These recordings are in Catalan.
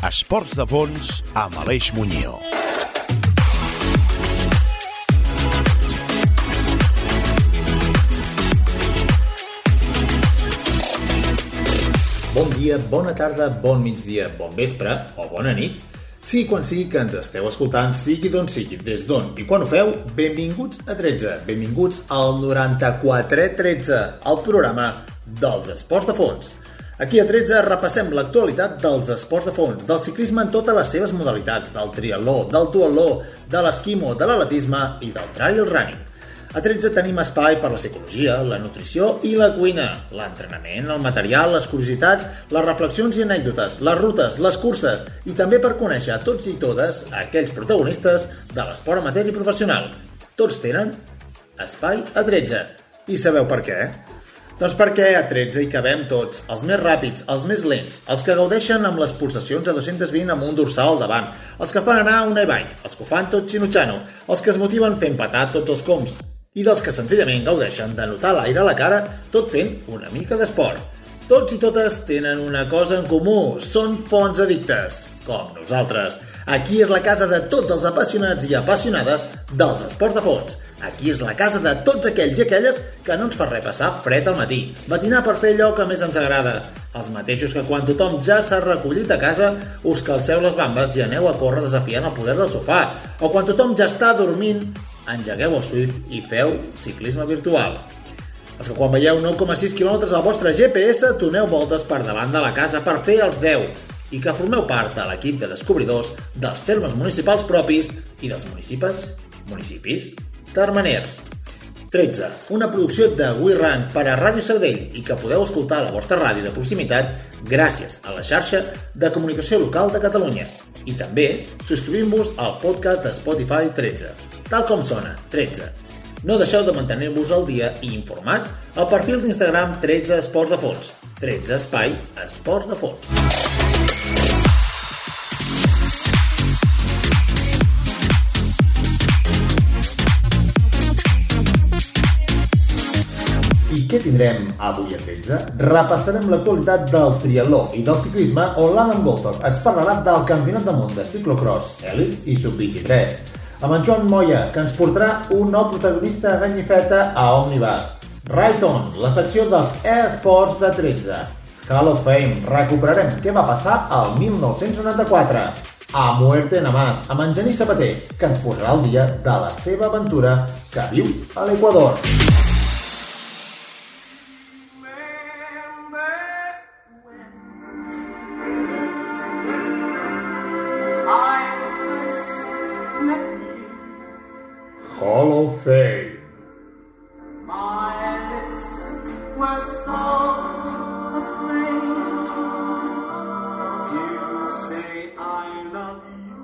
13. Esports de fons amb Aleix Muñoz. Bon dia, bona tarda, bon migdia, bon vespre o bona nit. Sigui quan sigui que ens esteu escoltant, sigui d'on sigui, des d'on i quan ho feu, benvinguts a 13, benvinguts al 9413, el programa dels esports de fons. Aquí a 13 repassem l'actualitat dels esports de fons, del ciclisme en totes les seves modalitats, del triatló, del duatló, de l'esquimo, de l'atletisme i del trail running. A 13 tenim espai per la psicologia, la nutrició i la cuina, l'entrenament, el material, les curiositats, les reflexions i anècdotes, les rutes, les curses i també per conèixer tots i totes aquells protagonistes de l'esport amateur i professional. Tots tenen espai a 13. I sabeu per què? Doncs perquè a 13 hi cabem tots, els més ràpids, els més lents, els que gaudeixen amb les pulsacions a 220 amb un dorsal al davant, els que fan anar un e-bike, els que ho fan tot xinutxano, els que es motiven fent patar tots els coms, i dels que senzillament gaudeixen de notar l'aire a la cara tot fent una mica d'esport. Tots i totes tenen una cosa en comú, són fons addictes, com nosaltres. Aquí és la casa de tots els apassionats i apassionades dels esports de fons. Aquí és la casa de tots aquells i aquelles que no ens fa res passar fred al matí, matinar per fer allò que més ens agrada. Els mateixos que quan tothom ja s'ha recollit a casa us calceu les bambes i aneu a córrer desafiant el poder del sofà. O quan tothom ja està dormint, engegueu el Swift i feu ciclisme virtual. Els que quan veieu 9,6 km al vostre GPS toneu voltes per davant de la casa per fer els 10 i que formeu part de l'equip de descobridors dels termes municipals propis i dels municipis, municipis termeners. 13. Una producció de WeRun per a Ràdio Sabadell i que podeu escoltar a la vostra ràdio de proximitat gràcies a la xarxa de comunicació local de Catalunya i també subscrivint-vos al podcast de Spotify 13, tal com sona, 13. No deixeu de mantenir-vos al dia i informats al perfil d'Instagram 13 Esports de Fons, 13 Espai Esports de Fons. Tindrem avui a 13? Repassarem l'actualitat del triatló i del ciclisme on l'Alan Goldthorpe ens parlarà del Campionat del Món de ciclocross Elite i Sub-23 amb en Joan Moya, que ens portarà un nou protagonista a Ganyifeta a Omnibus. Right On, la secció dels e-sports de 13. Hall of Fame, recuperarem què va passar al 1994. A Muerte Namás, amb en Genís Sabater, que ens posarà al dia de la seva aventura que viu a l'Equador. So afraid to say I love you.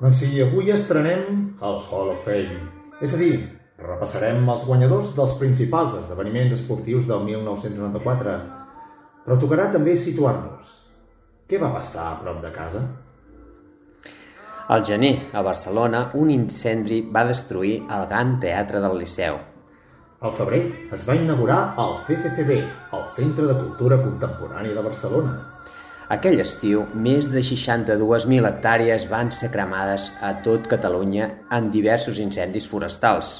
Doncs sí, avui estrenem el Hall of Fame. És a dir, repassarem els guanyadors dels principals esdeveniments esportius del 1994. Però tocarà també situar-nos. Què va passar a prop de casa? Al gener, a Barcelona, un incendi va destruir el Gran Teatre del Liceu. Al febrer es va inaugurar el CCCB, el Centre de Cultura Contemporània de Barcelona. Aquell estiu, més de 62.000 hectàrees van ser cremades a tot Catalunya en diversos incendis forestals.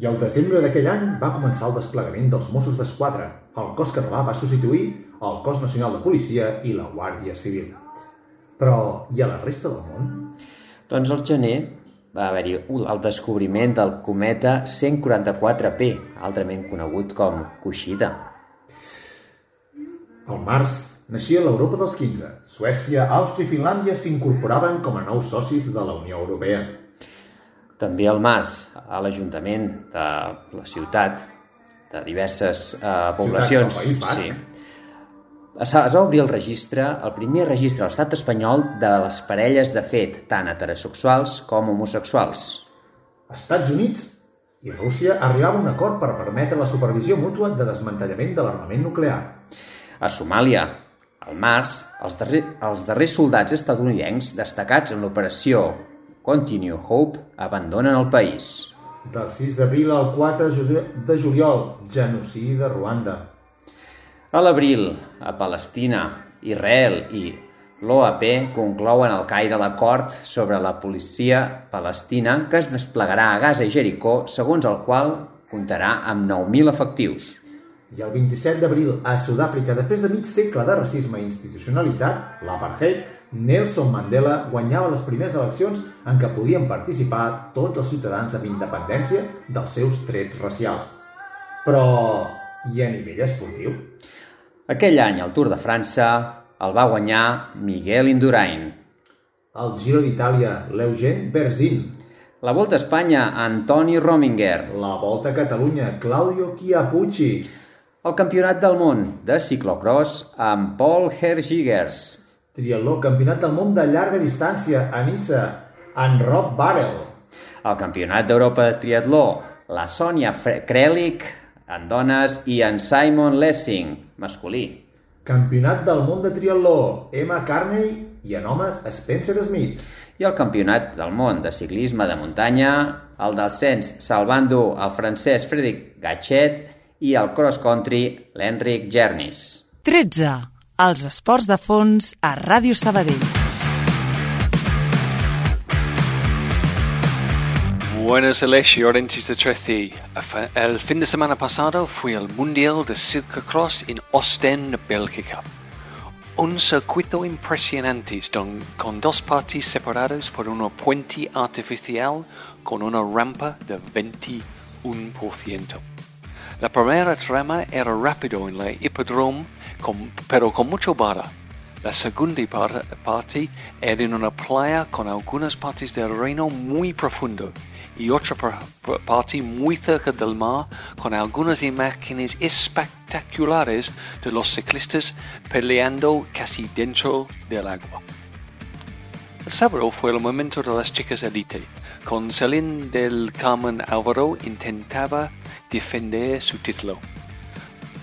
I al desembre d'aquell any va començar el desplegament dels Mossos d'Esquadra. El cos català va substituir el cos nacional de policia i la Guàrdia Civil. Però i a la resta del món? Doncs al gener va haver-hi el descobriment del cometa 144P, altrament conegut com Kushida. Al març naixia l'Europa dels 15. Suècia, Àustria i Finlàndia s'incorporaven com a nous socis de la Unió Europea. També al març, a l'Ajuntament de la ciutat, de diverses eh, poblacions, del País Basc. sí, es, va obrir el registre, el primer registre a l'estat espanyol de les parelles de fet, tant heterosexuals com homosexuals. Als Estats Units i Rússia arribava a un acord per permetre la supervisió mútua de desmantellament de l'armament nuclear. A Somàlia, al març, els, darrer, els darrers soldats estatunidencs destacats en l'operació Continue Hope abandonen el país. Del 6 d'abril al 4 de juli- de juliol, genocidi de Ruanda. A l'abril, a Palestina, Israel i l'OAP conclouen al Caire l'acord sobre la policia palestina que es desplegarà a Gaza i Jericó, segons el qual comptarà amb 9.000 efectius. I el 27 d'abril, a Sud-àfrica, després de mig segle de racisme institucionalitzat, l'apartheid, Nelson Mandela guanyava les primeres eleccions en què podien participar tots els ciutadans amb independència dels seus trets racials. Però, i a nivell esportiu? Aquell any, el Tour de França el va guanyar Miguel Indurain. El Giro d'Itàlia, l'Eugene Berzin. La Volta a Espanya, Antoni Rominger. La Volta a Catalunya, Claudio Chiapucci. El Campionat del Món de ciclocross amb Paul Hergigers. Triatló, Campionat del món de llarga distància, a Nissa, en Rob Barrel. El Campionat d'Europa de triatló, la Sònia Krelic en dones i en Simon Lessing, masculí. Campionat del món de triatló, Emma Carney i en homes Spencer Smith. I el Campionat del món de ciclisme de muntanya, el descens salvant-ho el francès Frédéric Gachet i el cross-country l'Enric Gernis. 13. Els esports de fons a Ràdio Sabadell. Buenas Treci. El fin de semana pasado fue el Mundial de Cyclocross en Ostend, Bélgica. Un circuito impresionante con dos partes separadas por una puente artificial con una rampa de 21%. La primera trama era rápido en la hipódromo, pero con mucho barra. La segunda parte era en una playa con algunas partes del reino muy profundo y otra parte muy cerca del mar con algunas imágenes espectaculares de los ciclistas peleando casi dentro del agua. El sábado fue el momento de las chicas elite. Con Celine del Carmen Álvaro intentaba defender su título.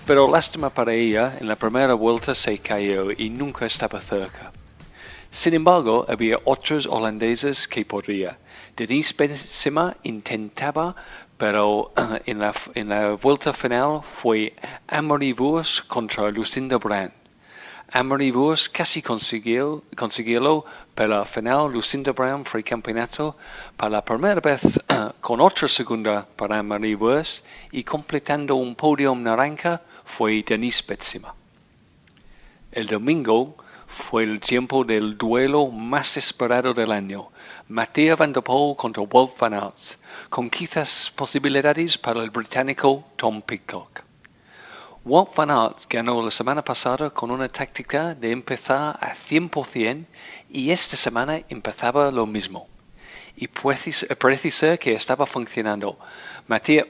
Pero lástima para ella, en la primera vuelta se cayó y nunca estaba cerca. Sin embargo, había otros holandeses que podría. Denise Benzema intentaba, pero en la, vuelta final fue Amory Boers contra Lucinda Brand. Amory Boers casi consiguió, consiguió, pero al final Lucinda Brown fue campeonato para la primera vez con otra segunda para Amory Boers y completando un podium naranja fue Denise Benzema. El domingo fue el tiempo del duelo más esperado del año, Mattia Van der Poel contra Walt Van Aert, con quizás posibilidades para el británico Tom Pidcock. Walt Van Aert ganó la semana pasada con una táctica de empezar a 100% y esta semana empezaba lo mismo. Y parece ser que estaba funcionando. Mattia,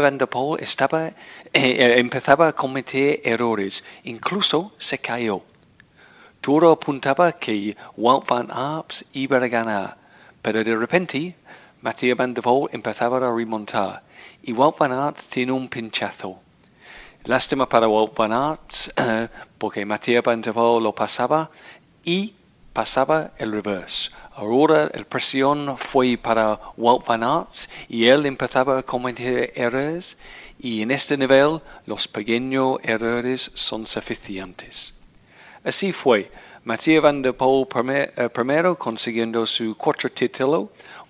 Van der Poel estaba, eh, eh, empezaba a cometer errores, incluso se cayó. Todo apuntaba que Walt Van Aert iba a ganar, pero de repente Mattia Van der empezaba a remontar y Walt Van Aert tiene un pinchazo. Lástima para Walt Van Aert porque Mattia Van der lo pasaba y pasaba el reverse. Ahora el presión fue para Walt Van Aert y él empezaba a cometer errores y en este nivel los pequeños errores son suficientes. Así fue. Mattia Van der Poel eh, primero consiguiendo su cuarto título,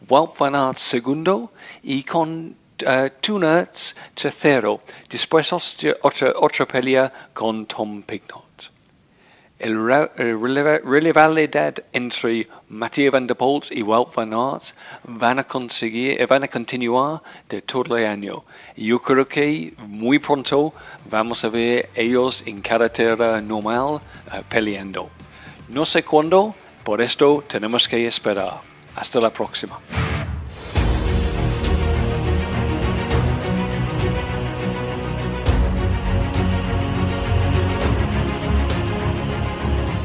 Walt Van Aert segundo y con uh, two nuts tercero. Después otra, otra pelea con Tom Pignot. El, el rivalidad entre Mathieu Van der Poel y Wout Van Aert van a conseguir, van a continuar de todo el año. Yo creo que muy pronto vamos a ver ellos en carretera normal uh, peleando. No sé cuándo, por esto tenemos que esperar. Hasta la próxima.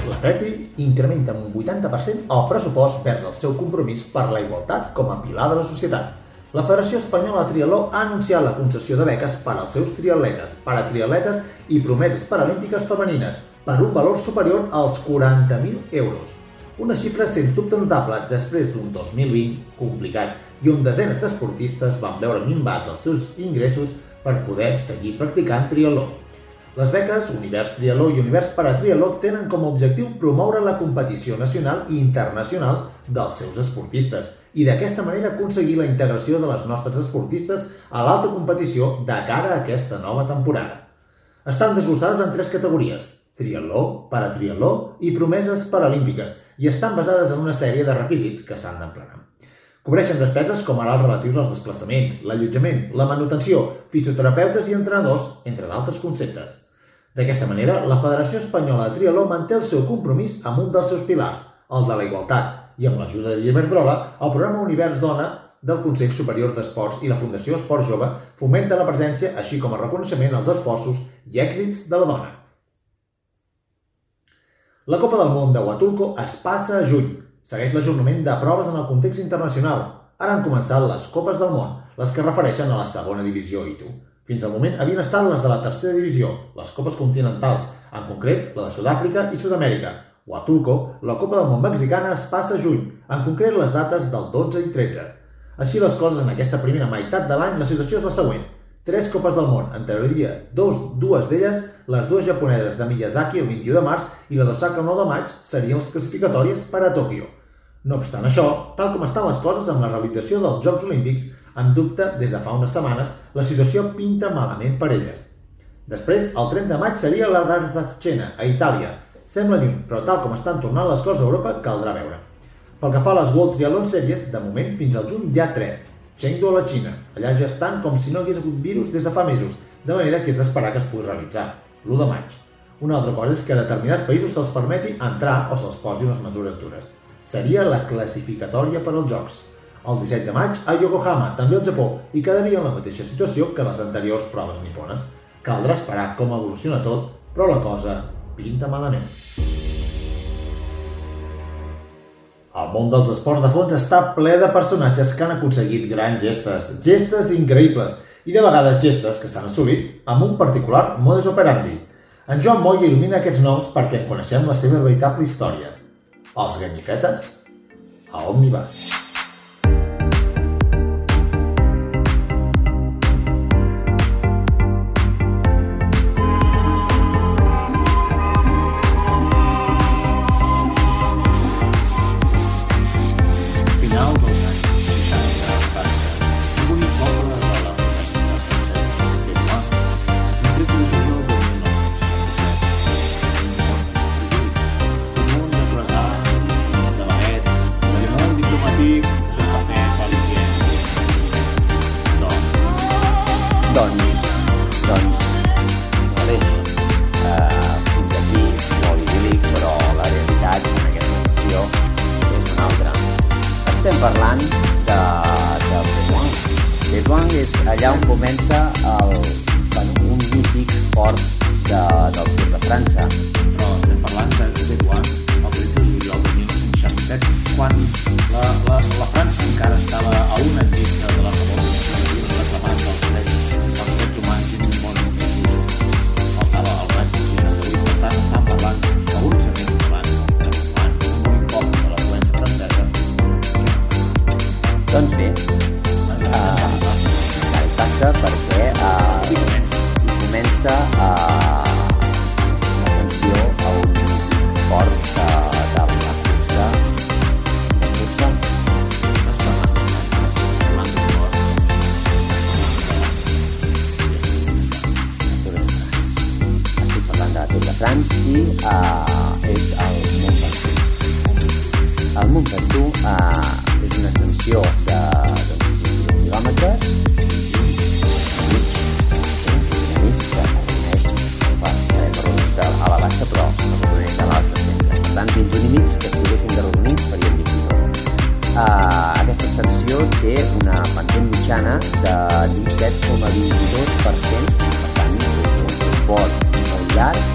L'Atleti incrementa en un 80% el pressupost vers el seu compromís per la igualtat com a pilar de la societat. La Federació Espanyola de Triatló ha anunciat la concessió de beques per als seus triatletes, paratriatletes i promeses paralímpiques femenines per un valor superior als 40.000 euros. Una xifra sens dubte notable després d'un 2020 complicat i on desenes d'esportistes van veure minvats els seus ingressos per poder seguir practicant triatló. Les beques Univers Triatló i Univers Paratriatló tenen com a objectiu promoure la competició nacional i internacional dels seus esportistes i d'aquesta manera aconseguir la integració de les nostres esportistes a l'alta competició de cara a aquesta nova temporada. Estan desglossades en tres categories, triatló, paratriatló i promeses paralímpiques, i estan basades en una sèrie de requisits que s'han d'emplenar. Cobreixen despeses com ara els relatius als desplaçaments, l'allotjament, la manutenció, fisioterapeutes i entrenadors, entre d'altres conceptes. D'aquesta manera, la Federació Espanyola de Trialó manté el seu compromís amb un dels seus pilars, el de la igualtat, i amb l'ajuda de Iberdrola, el programa Univers Dona del Consell Superior d'Esports i la Fundació Esport Jove fomenta la presència, així com el reconeixement als esforços i èxits de la dona. La Copa del Món de Huatulco es passa a juny, Segueix l'ajornament de proves en el context internacional. Ara han començat les Copes del Món, les que refereixen a la segona divisió ITU. Fins al moment havien estat les de la tercera divisió, les Copes continentals, en concret la de Sud-àfrica i Sud-amèrica. Huatulco, la Copa del Món mexicana es passa a juny, en concret les dates del 12 i 13. Així les coses en aquesta primera meitat de l'any, la situació és la següent. Tres Copes del Món, en teoria dos, dues d'elles, les dues japoneses de Miyazaki el 21 de març i la d'Osaka el 9 de maig, serien les classificatòries per a Tòquio. No obstant això, tal com estan les coses amb la realització dels Jocs Olímpics, en dubte des de fa unes setmanes, la situació pinta malament per elles. Després, el 30 de maig seria la Rarzachena, a Itàlia. Sembla lluny, però tal com estan tornant les coses a Europa, caldrà veure. Pel que fa a les World Triathlon Series, de moment, fins al juny hi ha tres. Chengdu a la Xina. Allà ja estan com si no hagués hagut virus des de fa mesos, de manera que és d'esperar que es pugui realitzar, l'1 de maig. Una altra cosa és que a determinats països se'ls permeti entrar o se'ls posi unes mesures dures seria la classificatòria per als Jocs. El 17 de maig a Yokohama, també al Japó, i quedaria en la mateixa situació que les anteriors proves nipones. Caldrà esperar com evoluciona tot, però la cosa pinta malament. El món dels esports de fons està ple de personatges que han aconseguit grans gestes, gestes increïbles, i de vegades gestes que s'han assolit amb un particular modus operandi. En Joan Moya il·lumina aquests noms perquè en coneixem la seva veritable història. Els ganyifetes a Omnibus. De de France i uh, és el Mont Ventoux. El Mont Ventoux uh, és una ascensió de doncs, 21 quilòmetres a la baixa, però arrodoneix a l'alça sempre. Per tant, 21 i mig, que si haguessin d'arrodonits farien 22. Uh, aquesta té una pendent mitjana de 17,22%, per tant, és un port molt llarg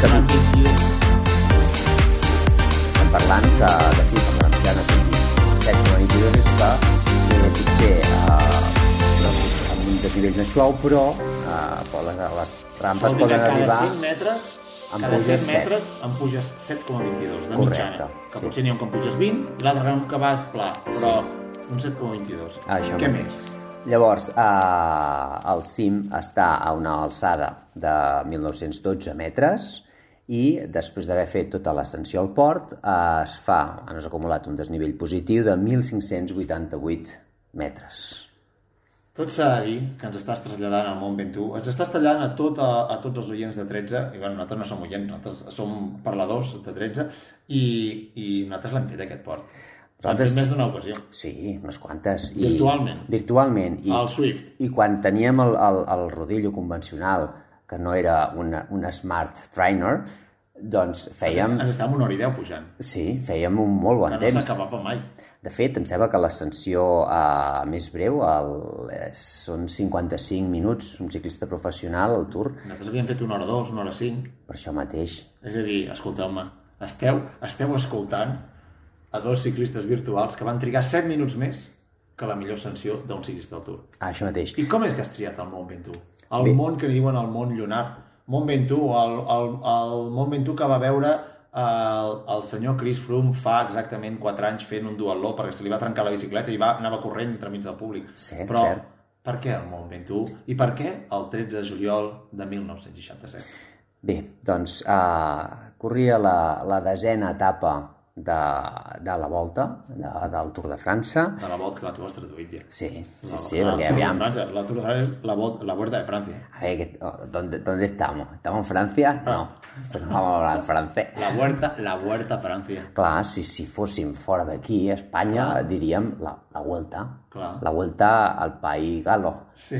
Que que no. 21 estem parlant que, que sí, que la mitjana són 17,22 és que eh, potser eh, amb un desnivell més suau, però, eh, però les, les rampes Vol dir que poden cada arribar... 100 metres, en cada puges 100 metres en puges 7,22 de Correcte, mitjana. Que sí. potser n'hi ha un que en puges 20 i l'altre que va és pla, però un 7,22. Ah, això Què mateix. més? Llavors, eh, el cim està a una alçada de 1.912 metres i després d'haver fet tota l'ascensió al port eh, es fa, han acumulat un desnivell positiu de 1.588 metres. Tot s'ha de dir que ens estàs traslladant al món Ventoux, ens estàs tallant a, tot, a, a tots els oients de 13, i bueno, nosaltres no som oients, nosaltres som parladors de 13, i, i nosaltres l'hem fet aquest port. Nosaltres- més d'una ocasió. Sí, unes quantes. I, Virtualment. Virtualment. I, Al Swift. I quan teníem el, el, el rodillo convencional, que no era una, una Smart Trainer, doncs fèiem... Ens estàvem una hora i deu pujant, Sí, fèiem un molt bon que no temps. s'acabava mai. De fet, em sembla que l'ascensió eh, més breu el, és, són 55 minuts, un ciclista professional al Tour, Nosaltres havíem fet una hora dos, una hora cinc, per això mateix. És a dir, escolteu-me, esteu, esteu escoltant a dos ciclistes virtuals que van trigar 7 minuts més que la millor ascensió d'un ciclista del Tour. Ah, això mateix. I com és que has triat el Mont Ventoux? El Bé. món que li diuen el món lunar. Mont Ventoux, el, el, el Mont Ventoux que va veure el, el senyor Chris Froome fa exactament 4 anys fent un duatló perquè se li va trencar la bicicleta i va, anava corrent entremig del públic. Sí, Però cert. per què el Mont Ventoux? I per què el 13 de juliol de 1967? Bé, doncs eh, corria la, la desena etapa de, de la volta de, del Tour de França. De la volta que la tu has traduït ja. Sí, sí, La- sí, la perquè Tour de aviam... La Tour de Francia es la, vol- la vuelta de Francia. A ver, ¿qué- oh, ¿dónde, ¿dónde estamos? ¿Estamos en Francia? No, pues no vamos a hablar en francés. La vuelta, la vuelta a Francia. Clar, si, si fóssim fora d'aquí, a Espanya, Clar. diríem la, la Vuelta. Clar. La Vuelta al País Galo. Sí.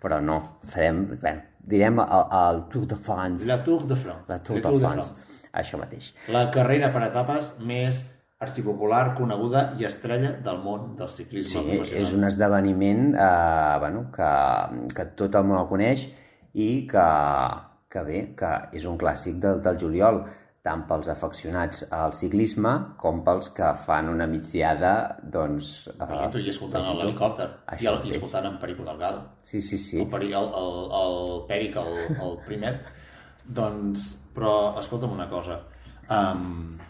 Però no, farem... Bé, direm el, el Tour de France. La Tour de France. La Tour Le de France. Això mateix. La carrera per etapes més arxipopular, coneguda i estrella del món del ciclisme Sí, professional. és un esdeveniment eh, bueno, que, que tot el món el coneix i que, que bé, que és un clàssic del, del juliol, tant pels afeccionats al ciclisme com pels que fan una migdiada, doncs... eh, tu hi escoltant l'helicòpter i, el, i escoltant en Perico Delgado. Sí, sí, sí. El, el, el, el Peric, el, el primet. Doncs, però escolta'm una cosa. Um,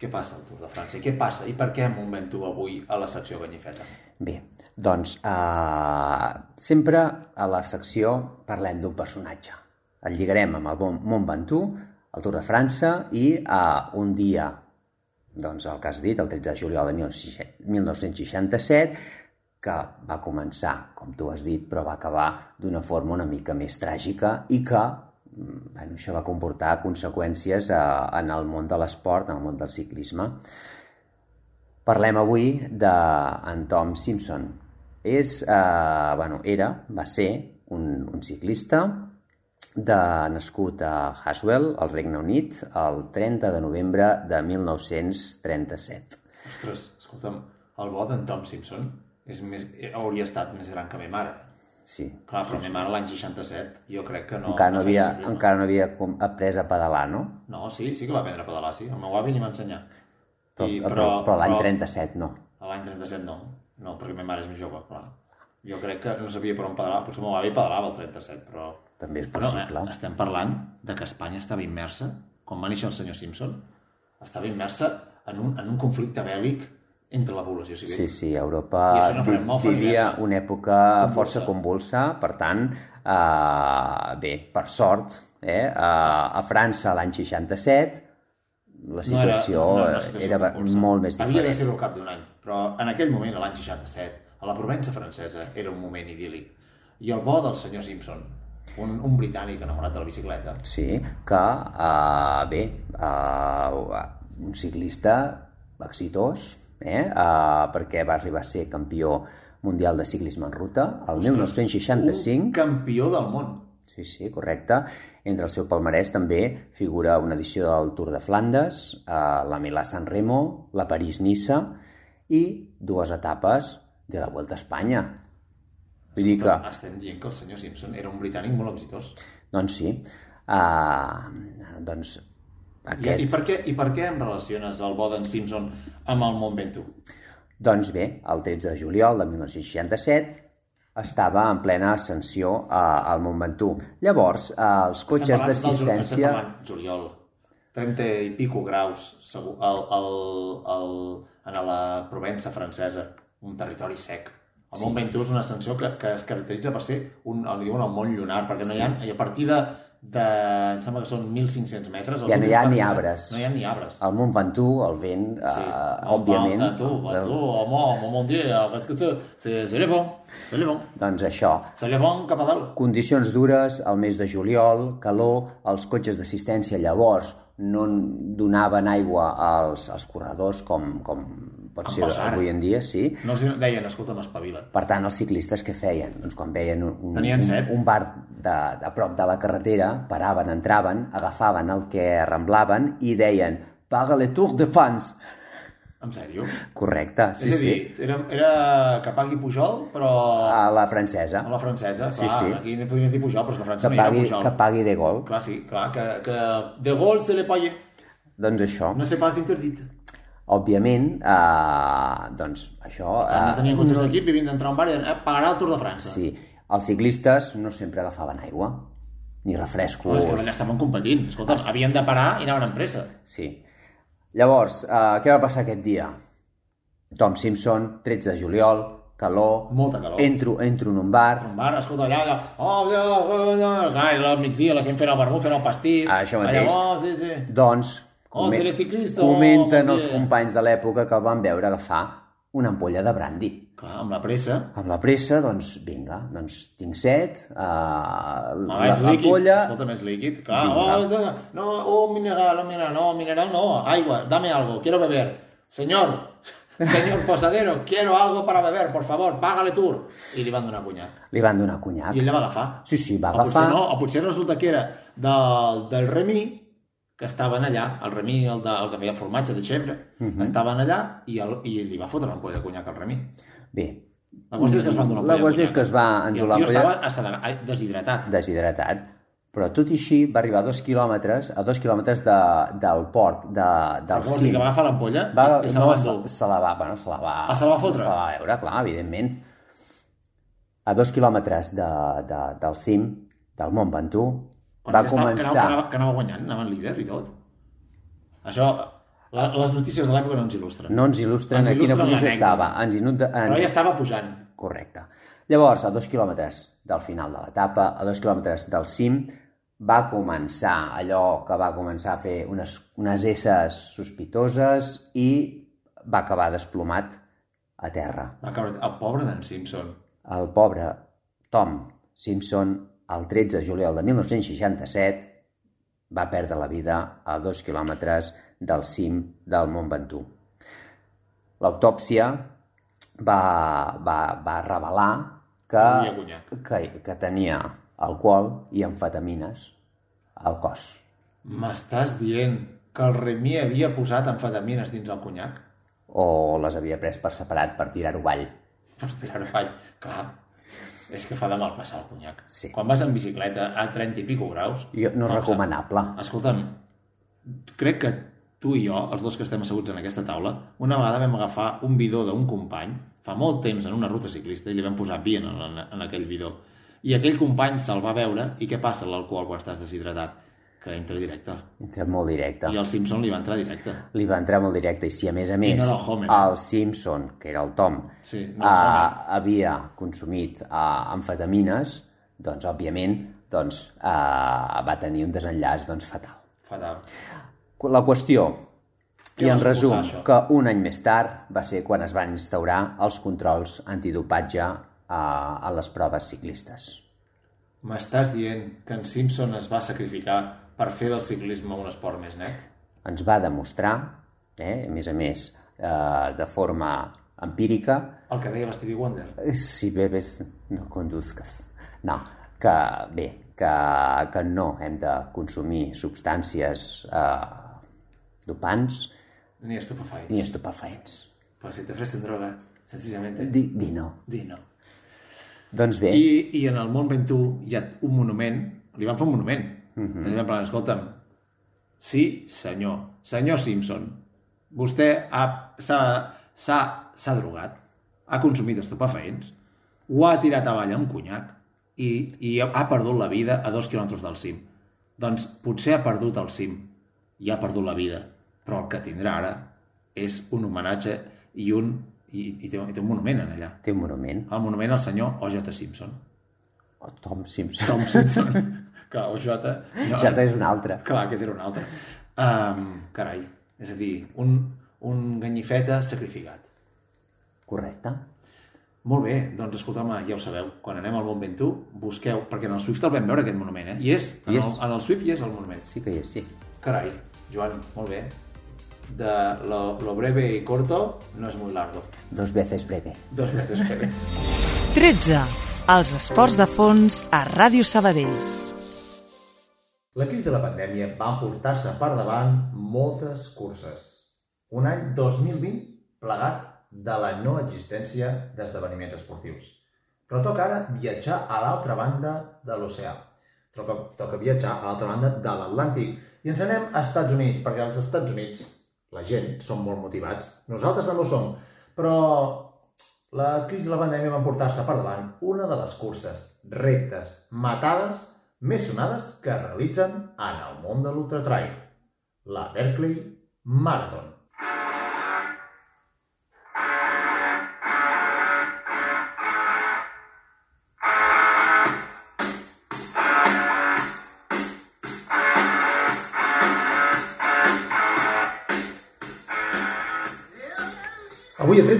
què passa al Tour de França? I què passa? I per què tu avui a la secció Ganyifeta? Bé, doncs eh, sempre a la secció parlem d'un personatge. El lligarem amb el Mont Mont Ventoux, el Tour de França i eh, un dia, doncs el que has dit, el 13 de juliol de 1967, que va començar, com tu has dit, però va acabar d'una forma una mica més tràgica i que bueno, això va comportar conseqüències eh, en el món de l'esport, en el món del ciclisme. Parlem avui d'en Tom Simpson. És, eh, bueno, era, va ser un, un ciclista de, nascut a Haswell, al Regne Unit, el 30 de novembre de 1937. Ostres, escolta'm, el bo d'en Tom Simpson és més, hauria estat més gran que ma mare. Sí. Clar, però ma mare l'any 67 jo crec que no... encara, no havia, ciclisme. encara no havia com- après a pedalar, no? No, sí, sí que va aprendre a pedalar, sí. El meu avi li va ensenyar. Però, I, però, però l'any 37 no. A l'any 37 no. No, perquè ma mare és més jove, clar. Jo crec que no sabia per on pedalar. Potser meu avi pedalava el 37, però... També és possible. eh, estem parlant de que Espanya estava immersa, quan va néixer el senyor Simpson, estava immersa en un, en un conflicte bèl·lic entre la població civil. Sí, sí, Europa no vivia una època Convulsa. força convulsa, per tant, eh, bé, per sort, eh, a, a França l'any 67 la situació no era, situació era convulsa. molt més Havia de diferent. ser-ho al cap d'un any, però en aquell moment, l'any 67, a la Provença francesa, era un moment idíl·lic. I el bo del senyor Simpson, un, un britànic enamorat de la bicicleta, Sí, que, uh, bé, uh, un ciclista exitós, eh, uh, perquè va arribar a ser campió mundial de ciclisme en ruta el 1965. un campió del món. Sí, sí, correcte. Entre el seu palmarès també figura una edició del Tour de Flandes, eh, la Milà-San Remo, la París-Niça i dues etapes de la Vuelta a Espanya. Vull dir que, Estem dient que el senyor Simpson era un britànic molt exitós. doncs sí, uh, doncs I, i, per què, I per què em relaciones el bo d'en Simpson amb el Mont Ventoux? Doncs bé, el 13 de juliol de 1967 estava en plena ascensió a, al Mont Ventoux. Llavors, eh, els cotxes d'assistència... parlant juliol, 30 i pico graus segur, al, al, al, en la Provença francesa, un territori sec. El Mont Ventoux és una ascensió que, que es caracteritza per ser un, el diuen el Mont Lunar, perquè no hi ha, a partir de, de, em sembla que són 1.500 metres... Ja no hi ha ni arbres. No hi ha ni arbres. El Mont Ventoux, el vent, Sí. eh, òbviament... Va, tu, home, home, mon dieu, parce que c'est c'est le bon, c'est le bon. Doncs això, C'est le bon cap a dalt. condicions dures, al mes de juliol, calor, els cotxes d'assistència llavors no donaven aigua als, als corredors com, com pot ser passa ara. avui en dia, sí. No els deien, escolta'm, espavila't. Per tant, els ciclistes què feien? Doncs quan veien un, un, Tenien un, un bar de, de prop de la carretera, paraven, entraven, agafaven el que remblaven i deien «Paga le Tour de France!» En sèrio? Correcte, sí, és a dir, sí. era, era que pagui Pujol, però A la francesa. a la francesa. Sí, Clar, sí. aquí no podries dir Pujol, però és que a França Que no hi ha pagui, Pujol. que pagui de gol. Clar, sí, clar, que, que de gol se le paye. Doncs això. No sé pas interdit. Òbviament, eh, doncs això... no eh, tenia cotxes d'equip, vivint d'entrar a un bar i eh, pagarà el Tour de França. Sí, els ciclistes no sempre agafaven aigua, ni refrescos. Però és que allà estaven competint. Escolta, havien de parar i anaven amb pressa. Sí. Llavors, eh, què va passar aquest dia? Tom Simpson, 13 de juliol, calor... Molta calor. Entro, entro en un bar, un bar, escolta, allà, allà, oh, allà, allà, clar, i al migdia la gent fent el vermut, fent el pastís. Ah, això mateix. Allà, oh, sí, sí. doncs... Oh, comen- si eres ciclista, comenten oh, els companys de l'època que el van veure agafar una ampolla de brandy. Clar, amb la pressa. Amb la pressa, doncs, vinga, doncs tinc set, uh, Ah, la, és líquid, polla... escolta, més líquid. Clar, Vinga. oh, no, no, oh, mineral, oh, mineral, no, mineral no, agua, dame algo, quiero beber. Señor, señor posadero, quiero algo para beber, por favor, págale tour. I li van donar conyac. Li van donar conyac. I ell la va agafar. Sí, sí, va o agafar. Potser no, o potser resulta que era del, del Remi, que estaven allà, el Remi, el, de, el que feia formatge de xebre, Mhm. estaven allà i, el, i li va fotre una ampolla de conyac al Remi. Bé, La qüestió és que es van donar La qüestió és que es va I endur el tio l'ampolla- estava deshidratat. deshidratat. Però tot i així va arribar a dos quilòmetres, a dos quilòmetres de, del port, de, del cim. que va agafar l'ampolla Va, i se no, la va se, endur? se la va, bueno, se la va... Ah, se la va fotre? Se la va veure, clar, evidentment. A dos quilòmetres de, de, del cim, del Mont Ventoux, Quan va estava- començar... Que anava, que, anava, que anava guanyant, anaven líder i tot. Això, la, les notícies de l'època no ens il·lustren. No ens il·lustren Ens a quina posició estava. Ens inunda, ens... Però ja estava pujant. Correcte. Llavors, a dos quilòmetres del final de l'etapa, a dos quilòmetres del cim, va començar allò que va començar a fer unes, unes esses sospitoses i va acabar desplomat a terra. Va caure el pobre d'en Simpson. El pobre Tom Simpson, el 13 de juliol de 1967, va perdre la vida a dos quilòmetres del cim del Mont Ventoux. L'autòpsia va, va, va revelar que, que, que tenia alcohol i amfetamines al cos. M'estàs dient que el Remi havia posat amfetamines dins el conyac? O les havia pres per separat per tirar-ho avall. Per tirar-ho avall. Clar, és que fa de mal passar el conyac. Sí. Quan vas en bicicleta a 30 i pico graus... Jo, no és recomanable. Escolta'm, crec que tu i jo, els dos que estem asseguts en aquesta taula, una vegada vam agafar un bidó d'un company, fa molt temps en una ruta ciclista, i li vam posar vi en, en, en aquell bidó. I aquell company se'l va veure, i què passa l'alcohol quan estàs deshidratat? Que entra directe. Entra molt directe. I el Simpson li va entrar directe. Li va entrar molt directe i si a més a més no el Homer, eh? el Simpson, que era el Tom, Sí, no el eh, Homer. havia consumit eh, amfetamines, doncs òbviament doncs, eh, va tenir un desenllaç doncs, fatal. Fatal. La qüestió, Què i en resum, això? que un any més tard va ser quan es van instaurar els controls antidopatge eh, a les proves ciclistes. M'estàs dient que en Simpson es va sacrificar per fer del ciclisme un esport més net? Ens va demostrar, eh, a més a més, eh, de forma empírica, El que deia l'Stevie Wonder. Si bebes, no conduzcas. No, que bé, que, que no hem de consumir substàncies eh, dopants Ni estupefaents. ni estupefaents. Pues si te ofrecen droga, sencillamente, Di, di no. di no. Doncs bé, I, I en el Mont Ventoux hi ha un monument, li van fer un monument. Mm -hmm. En plan, escolta'm, sí, senyor, senyor Simpson, vostè ha- s'ha drogat, ha consumit estupefaents, ho ha tirat avall amb conyac i, i ha perdut la vida a dos quilòmetres del cim. Doncs potser ha perdut el cim i ha perdut la vida, però el que tindrà ara és un homenatge i un, I, i, té, i té un monument en allà. Té un monument. El monument al senyor O.J. Simpson. O Tom Simpson. Tom Simpson. Clar, O.J. No, Ja és un altre. Clar, aquest era un altre. Um, carai, és a dir, un, un ganyifeta sacrificat. Correcte. Molt bé, doncs escolta'm, ja ho sabeu, quan anem al Mont Ventoux, busqueu, perquè en el Swift el vam veure aquest monument, eh? I és, en, Hi el, és. en el Swift hi és el monument. Sí que hi és, sí. Carai, Joan, molt bé. De lo, lo breve y corto no es muy largo. Dos veces breve. Dos veces breve. 13. Els esports de fons a Ràdio Sabadell. La crisi de la pandèmia va portar-se per davant moltes curses. Un any 2020 plegat de la no existència d'esdeveniments esportius. Però toca ara viatjar a l'altra banda de l'oceà. Toca, toca viatjar a l'altra banda de l'Atlàntic. I ens anem a Estats Units, perquè als Estats Units la gent són molt motivats. Nosaltres també ho som. Però la crisi de la pandèmia va portar-se per davant una de les curses, reptes, matades més sonades que es realitzen en el món de l'ultratrail, la Berkeley Marathon.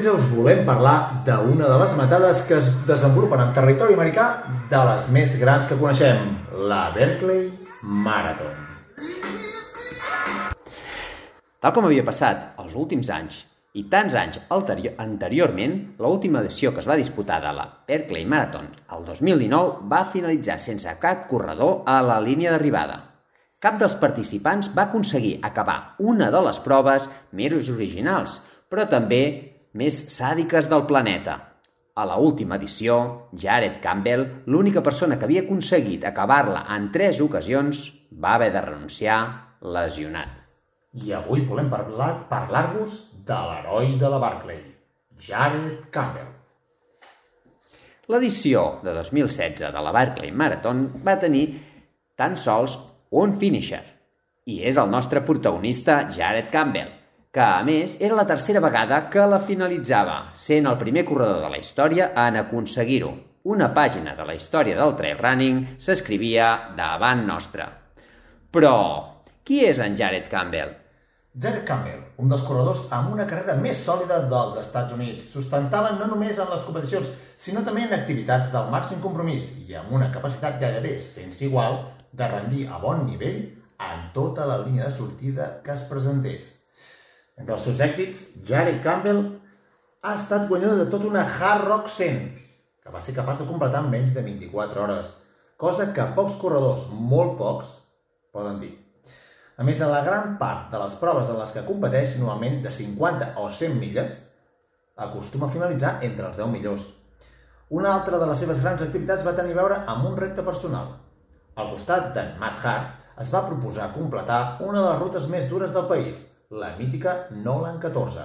13 us volem parlar d'una de les matades que es desenvolupen en territori americà de les més grans que coneixem, la Berkeley Marathon. Tal com havia passat els últims anys i tants anys anteriorment, l'última edició que es va disputar de la Berkeley Marathon el 2019 va finalitzar sense cap corredor a la línia d'arribada. Cap dels participants va aconseguir acabar una de les proves més originals, però també més sàdiques del planeta. A la última edició, Jared Campbell, l'única persona que havia aconseguit acabar-la en tres ocasions, va haver de renunciar lesionat. I avui volem parlar- parlar-vos de l'heroi de la Berkeley, Jared Campbell. L'edició de 2016 de la Barclay Marathon va tenir tan sols un finisher, i és el nostre protagonista Jared Campbell, que a més era la tercera vegada que la finalitzava, sent el primer corredor de la història en aconseguir-ho. Una pàgina de la història del trail running s'escrivia davant nostre. Però, qui és en Jared Campbell? Jared Campbell, un dels corredors amb una carrera més sòlida dels Estats Units, sustentaven no només en les competicions, sinó també en activitats del màxim compromís i amb una capacitat gairebé sense igual de rendir a bon nivell en tota la línia de sortida que es presentés. Entre els seus èxits, Jared Campbell ha estat guanyador de tota una Hard Rock 100, que va ser capaç de completar en menys de 24 hores, cosa que pocs corredors, molt pocs, poden dir. A més, en la gran part de les proves en les que competeix, normalment de 50 o 100 milles, acostuma a finalitzar entre els 10 millors. Una altra de les seves grans activitats va tenir a veure amb un repte personal. Al costat d'en Matt Hart, es va proposar completar una de les rutes més dures del país, la mítica Nolan 14.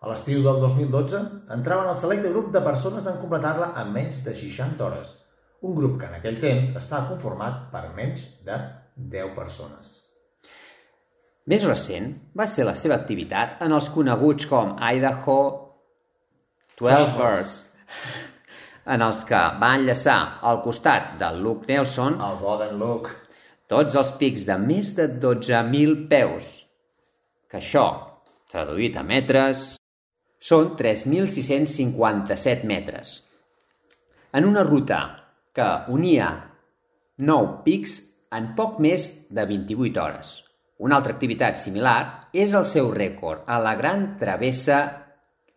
A l'estiu del 2012, entraven al selecte grup de persones en completar-la en menys de 60 hores. Un grup que en aquell temps estava conformat per menys de 10 persones. Més recent va ser la seva activitat en els coneguts com Idaho 12ers, en els que va enllaçar al costat de Luke Nelson El Boden Look. tots els pics de més de 12.000 peus, que això, traduït a metres, són 3.657 metres. En una ruta que unia 9 pics en poc més de 28 hores. Una altra activitat similar és el seu rècord a la Gran Travessa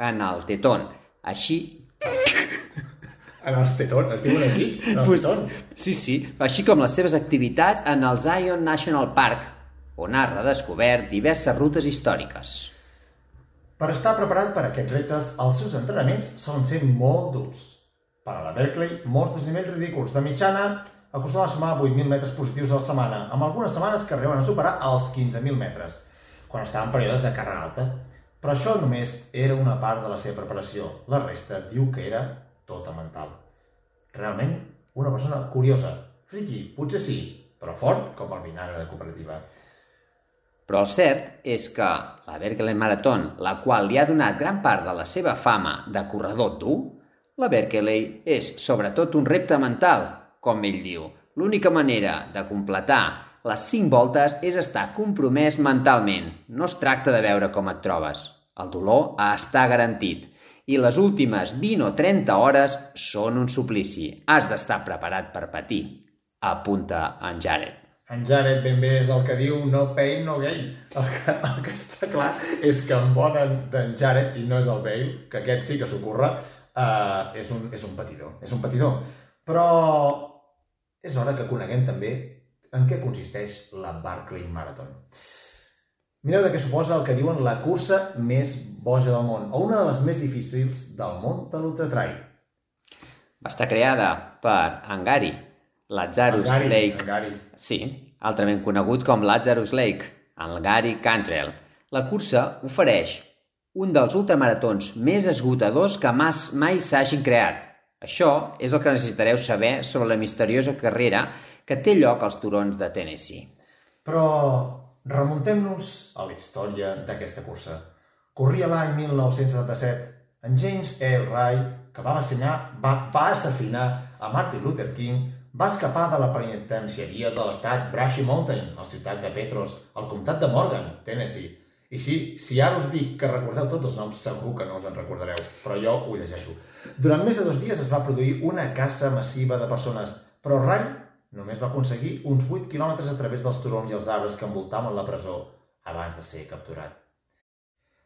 en el Tetón. Així En els tetons, es diuen així? En els Pues, tetons. sí, sí, així com les seves activitats en el Zion National Park, on ha redescobert diverses rutes històriques. Per estar preparat per a aquests reptes, els seus entrenaments solen ser molt durs. Per a la Berkeley, molts desnivells ridículs. De mitjana, acostuma a sumar 8.000 metres positius a la setmana, amb algunes setmanes que arriben a superar els 15.000 metres, quan està en períodes de càrrega alta. Però això només era una part de la seva preparació. La resta diu que era tota mental. Realment, una persona curiosa. Friki, potser sí, però fort com el vinagre de cooperativa. Però el cert és que la Berkeley Marathon, la qual li ha donat gran part de la seva fama de corredor dur, la Berkeley és sobretot un repte mental, com ell diu. L'única manera de completar les 5 voltes és estar compromès mentalment. No es tracta de veure com et trobes. El dolor està garantit. I les últimes 20 o 30 hores són un suplici. Has d'estar preparat per patir, apunta en Jared. En Jared ben bé és el que diu no pain, no gain. El que, el que està clar és que en bon d'en Jared, i no és el Bale, que aquest sí que s'ocorre, uh, és, un, és un patidor. És un patidor. Però és hora que coneguem també en què consisteix la Barclay Marathon. Mireu de què suposa el que diuen la cursa més boja del món, o una de les més difícils del món de l'ultratrail. Va estar creada per Angari, Lazarus Angari, Lake, Angari. sí, altrament conegut com Lazarus Lake, Angari Cantrell. La cursa ofereix un dels ultramaratons més esgotadors que mas, mai s'hagin creat. Això és el que necessitareu saber sobre la misteriosa carrera que té lloc als turons de Tennessee. Però remuntem-nos a la història d'aquesta cursa. Corria l'any 1977. En James L. Wright, que va assassinar, va, va assassinar a Martin Luther King, va escapar de la penitenciaria de l'estat Brushy Mountain, a la ciutat de Petros, al comtat de Morgan, Tennessee. I sí, si ara us dic que recordeu tots els noms, segur que no us en recordareu, però jo ho llegeixo. Durant més de dos dies es va produir una caça massiva de persones, però Wright només va aconseguir uns 8 quilòmetres a través dels turons i els arbres que envoltaven la presó abans de ser capturat.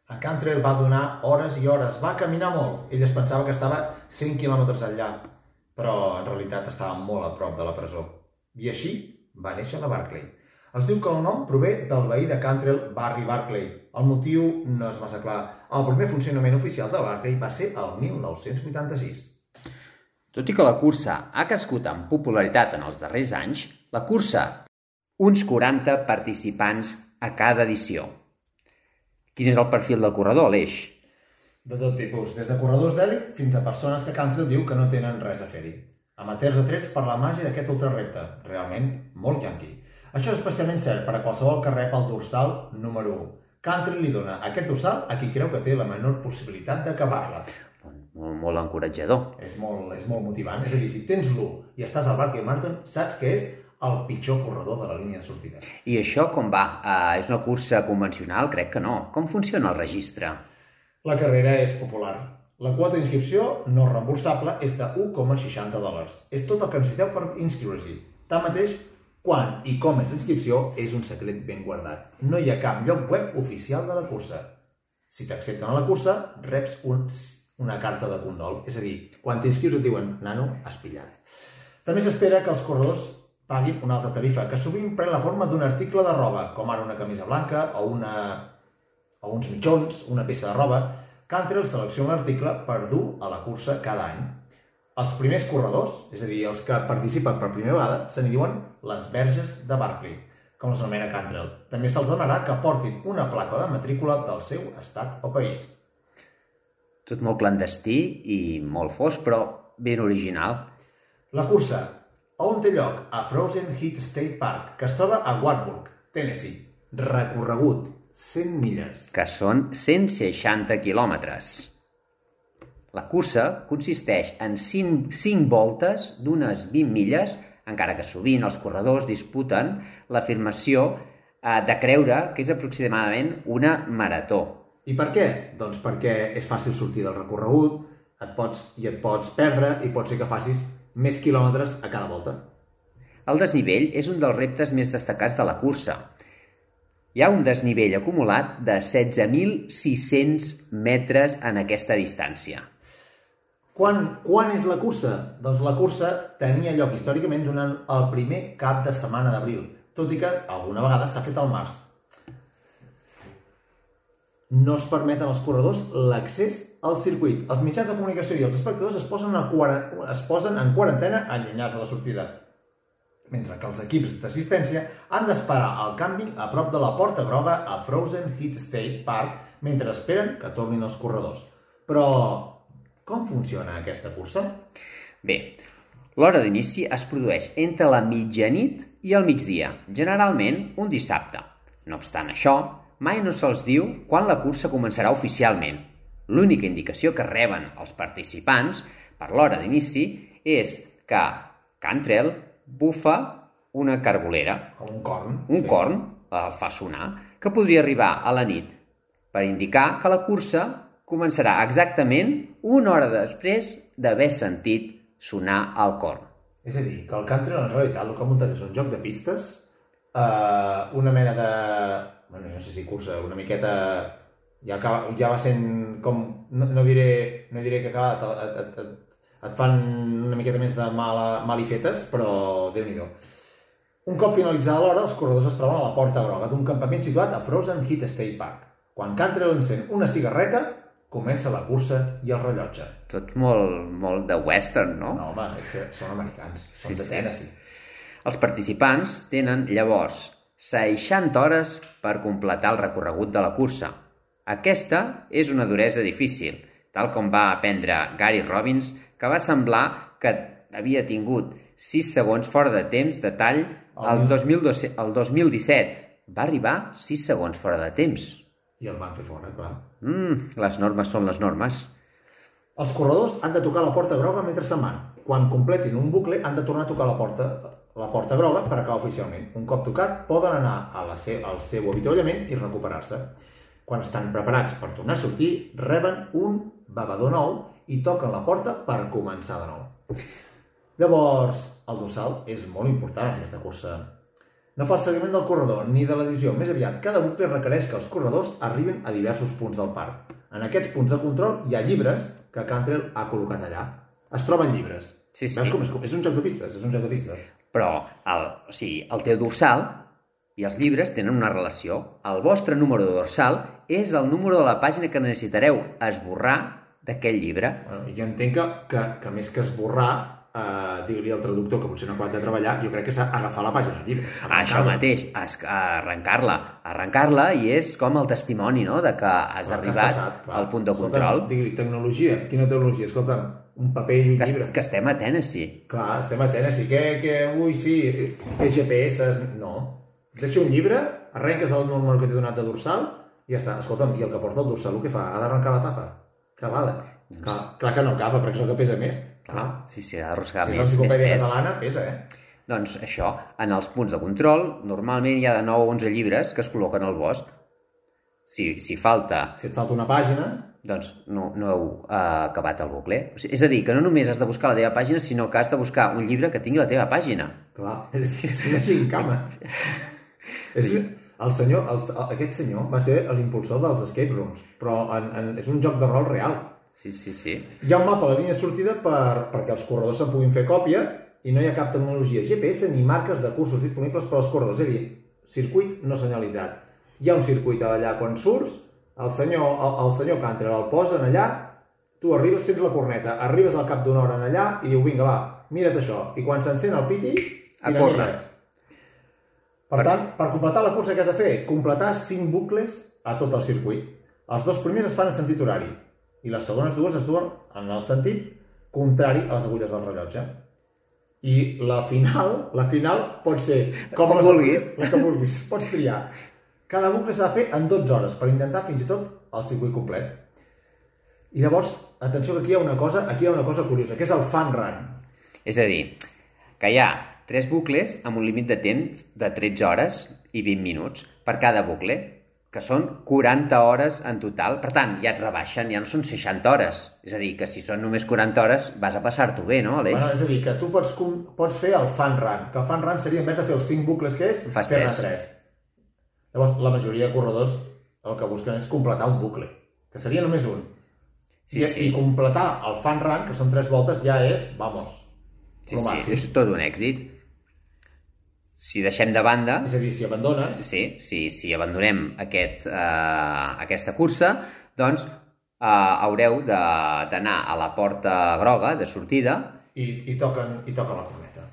A Cantrell va donar hores i hores, va caminar molt. Ell es pensava que estava 100 quilòmetres enllà, però en realitat estava molt a prop de la presó. I així va néixer la Barclay. Es diu que el nom prové del veí de Cantrell, Barry Barclay. El motiu no és massa clar. El primer funcionament oficial de Barclay va ser el 1986. Tot i que la cursa ha crescut en popularitat en els darrers anys, la cursa uns 40 participants a cada edició. Quin és el perfil del corredor, Aleix? De tot tipus, des de corredors d'èlit fins a persones que Cantrell diu que no tenen res a fer-hi. Amateurs atrets per la màgia d'aquest ultrarepte, realment molt yanqui. Això és especialment cert per a qualsevol que rep el dorsal número 1. Cantrell li dona aquest dorsal a qui creu que té la menor possibilitat d'acabar-la. Molt, molt encoratjador. És molt, és molt motivant. És a dir, si tens l'1 i estàs al Barclay Marathon, saps que és el pitjor corredor de la línia de sortida. I això com va? Uh, és una cursa convencional? Crec que no. Com funciona el registre? La carrera és popular. La quota d'inscripció no reemborsable és de 1,60 dòlars. És tot el que necessiteu per inscriure-s'hi. Tanmateix, quan i com és l'inscripció és un secret ben guardat. No hi ha cap lloc web oficial de la cursa. Si t'accepten a la cursa, reps un, una carta de condol. És a dir, quan t'inscrius et diuen, nano, has pillat. També s'espera que els corredors paguin una altra tarifa, que sovint pren la forma d'un article de roba, com ara una camisa blanca o, una, o uns mitjons, una peça de roba. Cantrell selecciona l'article per dur a la cursa cada any. Els primers corredors, és a dir, els que participen per primera vegada, se n'hi diuen les verges de Barclay, com els anomena Cantrell. També se'ls donarà que portin una placa de matrícula del seu estat o país. Tot molt clandestí i molt fosc, però ben original. La cursa, on té lloc? A Frozen Heat State Park, que es troba a Wartburg, Tennessee. Recorregut, 100 milles. que són 160 quilòmetres. La cursa consisteix en 5, 5 voltes d'unes 20 milles, encara que sovint els corredors disputen l'afirmació eh, de creure que és aproximadament una marató. I per què? Doncs perquè és fàcil sortir del recorregut, et pots, i et pots perdre, i pot ser que facis més quilòmetres a cada volta. El desnivell és un dels reptes més destacats de la cursa. Hi ha un desnivell acumulat de 16.600 metres en aquesta distància. Quan, quan és la cursa? Doncs la cursa tenia lloc històricament durant el primer cap de setmana d'abril, tot i que alguna vegada s'ha fet al març. No es permeten als corredors l'accés al circuit. Els mitjans de comunicació i els espectadors es posen, a es posen en quarantena allunyats de la sortida, mentre que els equips d'assistència han d'esperar el canvi a prop de la porta groga a Frozen Heat State Park mentre esperen que tornin els corredors. Però com funciona aquesta cursa? Bé, l'hora d'inici es produeix entre la mitjanit i el migdia, generalment un dissabte. No obstant això, mai no se'ls diu quan la cursa començarà oficialment. L'única indicació que reben els participants per l'hora d'inici és que Cantrell bufa una cargolera, Un corn. un corn, el fa sonar, que podria arribar a la nit, per indicar que la cursa començarà exactament una hora després d'haver sentit sonar el corn. És a dir, que el country en realitat el que ha muntat és un joc de pistes, eh, una mena de... Bueno, no sé si cursa, una miqueta... Ja, acaba, ja va sent com... No, no, diré, no diré que acaba, et, et, fan una miqueta més de mala, mal i fetes, però déu nhi Un cop finalitzada l'hora, els corredors es troben a la porta groga d'un campament situat a Frozen Heat State Park. Quan Cantrell encén una cigarreta, comença la cursa i el rellotge. Tot molt, molt de western, no? No, home, és que són americans, són Sí, de sí. Tennessee. Els participants tenen llavors 60 hores per completar el recorregut de la cursa. Aquesta és una duresa difícil, tal com va aprendre Gary Robbins, que va semblar que havia tingut 6 segons fora de temps de tall el, 2012, el 2017. Va arribar 6 segons fora de temps. I el van fer fora, clar. Mm, les normes són les normes. Els corredors han de tocar la porta groga mentre se'n van. Quan completin un bucle, han de tornar a tocar la porta, la porta groga per acabar oficialment. Un cop tocat, poden anar a la se al seu avituallament i recuperar-se. Quan estan preparats per tornar a sortir, reben un bevedor nou i toquen la porta per començar de nou. Llavors, el dorsal és molt important en aquesta cursa. No fa el seguiment del corredor ni de la divisió. Més aviat, cada bucle requereix que els corredors arribin a diversos punts del parc. En aquests punts de control hi ha llibres que Cantrell ha col·locat allà. Es troben llibres. Sí, sí. Veus com és, és un joc de pistes, és un joc de pistes. Però el, o sigui, el teu dorsal i els llibres tenen una relació. El vostre número de dorsal és el número de la pàgina que necessitareu esborrar d'aquell llibre. Bueno, jo entenc que, que, que més que esborrar, eh, digue-li al traductor que potser no ha acabat de treballar, jo crec que s'ha agafar la pàgina del llibre. Això mateix, arrencar-la. Arrencar-la i és com el testimoni, no?, de que has Clar, arribat passat, clar. al punt de control. Digue-li, tecnologia. Quina tecnologia? Escolta'm, un paper i un Que, llibre. que estem a Tennessee. Clar, estem a Tennessee. Que, que, ui, sí, que GPS... No. Deixa un llibre, arrenques el número que t'he donat de dorsal i ja està. Escolta'm, i el que porta el dorsal, el que fa? Ha d'arrencar la tapa? Que vale. Clar, clar que no acaba, perquè és el que pesa més. Clar. Sí, sí, ha d'arrossegar Si és més, més pes. catalana, pesa, eh? Doncs això, en els punts de control, normalment hi ha de 9 o 11 llibres que es col·loquen al bosc. Si, si falta Si et falta una pàgina, doncs no, no heu uh, acabat el bucle. O sigui, és a dir, que no només has de buscar la teva pàgina, sinó que has de buscar un llibre que tingui la teva pàgina. clar, és, és una gincama. és, el senyor, el, aquest senyor va ser l'impulsor dels escape rooms, però en, en, és un joc de rol real. Sí, sí, sí. Hi ha un mapa a la línia de sortida per, perquè els corredors se'n puguin fer còpia i no hi ha cap tecnologia GPS ni marques de cursos disponibles per als corredors. És a dir, circuit no senyalitzat. Hi ha un circuit allà quan surts, el senyor, el, el senyor Cantrell el posen allà, tu arribes, sents la corneta, arribes al cap d'una hora en allà i diu, vinga, va, mira't això. I quan s'encén el piti, A tira mires. Per tant, per completar la cursa que has de fer, completar 5 bucles a tot el circuit. Els dos primers es fan en sentit horari i les segones dues es duen en el sentit contrari a les agulles del rellotge. I la final, la final pot ser Com les vulguis. La que vulguis, pots triar. Cada bucle s'ha de fer en 12 hores per intentar fins i tot el circuit complet. I llavors, atenció que aquí hi ha una cosa, aquí hi ha una cosa curiosa, que és el fun run. És a dir, que hi ha tres bucles amb un límit de temps de 13 hores i 20 minuts per cada bucle, que són 40 hores en total. Per tant, ja et rebaixen, ja no són 60 hores. És a dir, que si són només 40 hores vas a passar-t'ho bé, no, Aleix? Bueno, és a dir, que tu pots, com- pots fer el fun run, que el fun run seria, en vez de fer els 5 bucles que és, fer-ne tres. 3. Llavors, la majoria de corredors el que busquen és completar un bucle, que seria només un. Sí, I, sí. I completar el fun run, que són 3 voltes, ja és, vamos, sí, sí, és tot un èxit. Si deixem de banda, És a dir, si abandones, sí, si, si abandonem aquest, eh, aquesta cursa, doncs eh, haureu d'anar a la porta groga de sortida i, i, toquen, i toquen la corneta.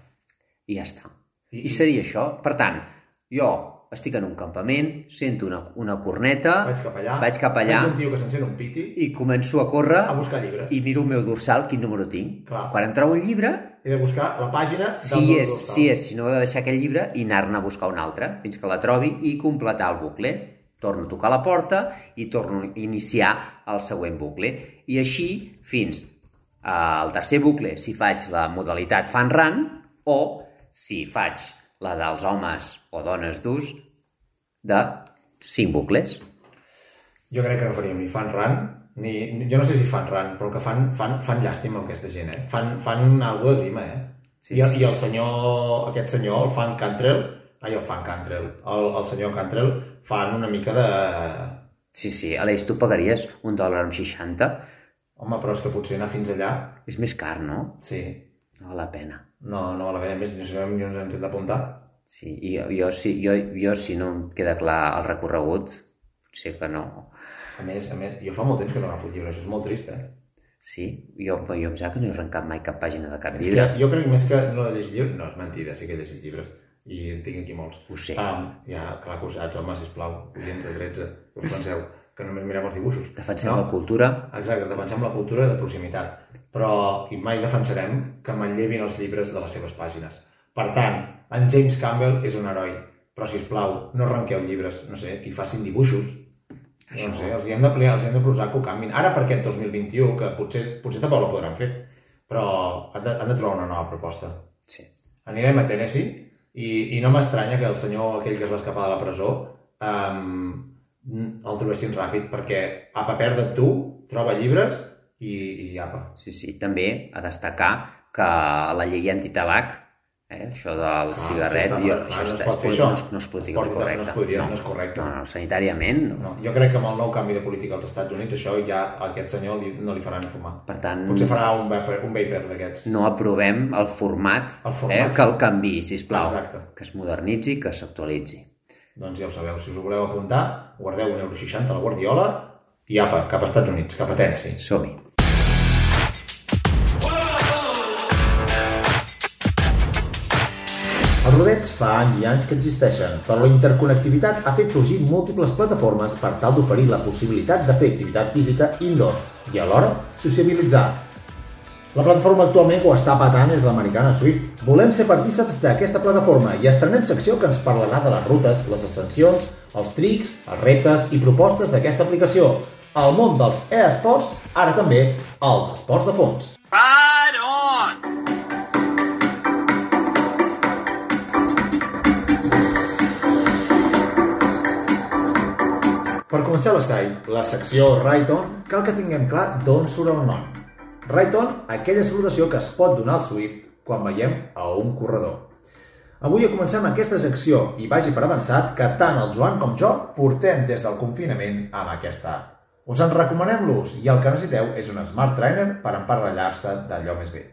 i ja està. I- I seria això. Per tant, jo estic en un campament, sento una, una corneta, Vaig cap allà, vaig cap allà veig un tio que s'encén un piti, i començo a córrer a buscar llibres. i miro el meu dorsal, quin número tinc. Clar. Quan em trobo un llibre, he de buscar la pàgina del Sí és, dorsal. sí és, si no he de deixar aquell llibre i anar-ne a buscar un altre, fins que la trobi i completar el bucle. Torno a tocar la porta i torno a iniciar el següent bucle. I així fins al tercer bucle, si faig la modalitat fan run o si faig la dels homes o dones d'ús de 5 bucles. Jo crec que no faríem ni fan run, ni... Jo no sé si fan run, però que fan, fan, fan llàstima amb aquesta gent, eh? Fan, fan algo de grima, eh? Sí, I, sí. I el senyor, aquest senyor, el fan Cantrell, ai, el fan Cantrell, el, el senyor Cantrell, fan una mica de... Sí, sí, Aleix, tu pagaries un dòlar amb 60? Home, però és que potser anar fins allà, És més car, no? sí, No val la pena. no, no val la pena, més, no sabem ni on ens hem d'apuntar. Sí, i jo, jo, si, jo, jo, si no em queda clar el recorregut, potser que no. A més, a més, jo fa molt temps que no agafo llibres, això és molt trist, eh? Sí, jo, jo em sembla que no he arrencat mai cap pàgina de cap llibre. jo crec més que no de llegir llibres, no, és mentida, sí que he llegit llibres, i en tinc aquí molts. Ho sé. Um, ja, clar que ho saps, home, sisplau, oients de 13, què us penseu? Que només mirem els dibuixos. Defensem la cultura. Exacte, defensem la cultura de proximitat. Però i mai defensarem que manllevin els llibres de les seves pàgines. Per tant, en James Campbell és un heroi. Però, si us plau, no arrenqueu llibres, no sé, que hi facin dibuixos. Això- No sé, els hi hem de, els hi hem de posar que ho canvin. Ara per aquest 2021, que potser, potser tampoc la podran fer, però han de, han de trobar una nova proposta. Sí. Anirem a Tennessee i, i no m'estranya que el senyor aquell que es va escapar de la presó um, el trobessin ràpid perquè apa, perdre't tu, troba llibres i, i apa. Sí, sí, també a destacar que la llei antitabac, eh, això del Ah, cigarret, això està- jo, clar, això no es està- no, això. no, es- no es pot dir correcte. no es podria- no és correcte. No, no, sanitàriament, no. No, jo crec que amb el nou canvi de política als Estats Units això ja a aquest senyor li, no li farà ni fumar. Per tant, Potser farà un vapor, un vapor d'aquests. no aprovem el format, El format. Eh, que el canvi, sisplau. Exacte. Que es modernitzi, que s'actualitzi. Doncs ja ho sabeu, si us ho voleu apuntar, guardeu un euro 60 a la Guardiola i apa, cap a Estats Units, cap a Tennessee. Som-hi. Els rodets fa anys i anys que existeixen, però la interconnectivitat ha fet sorgir múltiples plataformes per tal d'oferir la possibilitat de fer activitat física indoor i alhora sociabilitzar. La plataforma actualment que ho està patant és l'americana Swift. Volem ser partíceps d'aquesta plataforma i estrenem secció que ens parlarà de les rutes, les ascensions, els trics, els reptes i propostes d'aquesta aplicació. El món dels e-esports, ara també els esports de fons. Per començar l'assai, la secció Right On, cal que tinguem clar d'on surt el nom. Right On, aquella salutació que es pot donar al Swift quan veiem a un corredor. Avui comencem aquesta secció i vagi per avançat que tant el Joan com jo portem des del confinament amb aquesta app. Us en recomanem l'ús i el que necessiteu és un Smart Trainer per emparellar-se d'allò més bé.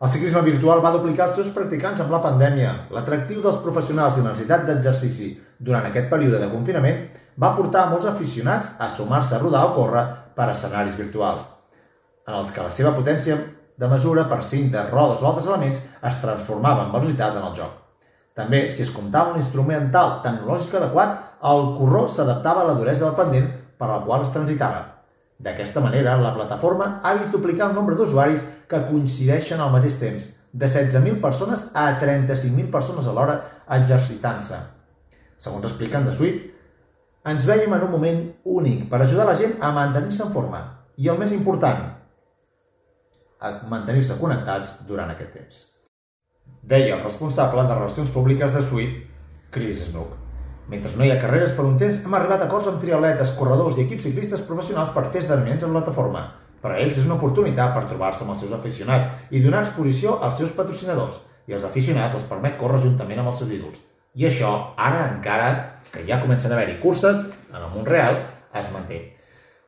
El ciclisme virtual va duplicar els seus practicants amb la pandèmia. L'atractiu dels professionals i la necessitat d'exercici durant aquest període de confinament va portar a molts aficionats a sumar-se a rodar o córrer per escenaris virtuals, en els que la seva potència de mesura per cintes, rodes o altres elements es transformava en velocitat en el joc. També, si es comptava un instrumental tecnològic adequat, el corró s'adaptava a la duresa del pendent per la qual es transitava. D'aquesta manera, la plataforma ha vist duplicar el nombre d'usuaris que coincideixen al mateix temps, de 16.000 persones a 35.000 persones alhora exercitant-se. Segons expliquen de Swift, ens veiem en un moment únic per ajudar la gent a mantenir-se en forma i, el més important, a mantenir-se connectats durant aquest temps. Deia el responsable de Relacions Públiques de Swift, Chris Snook. Mentre no hi ha carreres per un temps, hem arribat a acords amb triatletes, corredors i equips ciclistes professionals per fer esdeveniments en la plataforma. Per a ells és una oportunitat per trobar-se amb els seus aficionats i donar exposició als seus patrocinadors, i als aficionats els permet córrer juntament amb els seus ídols. I això, ara encara que ja comencen a haver-hi curses en el món real, es manté.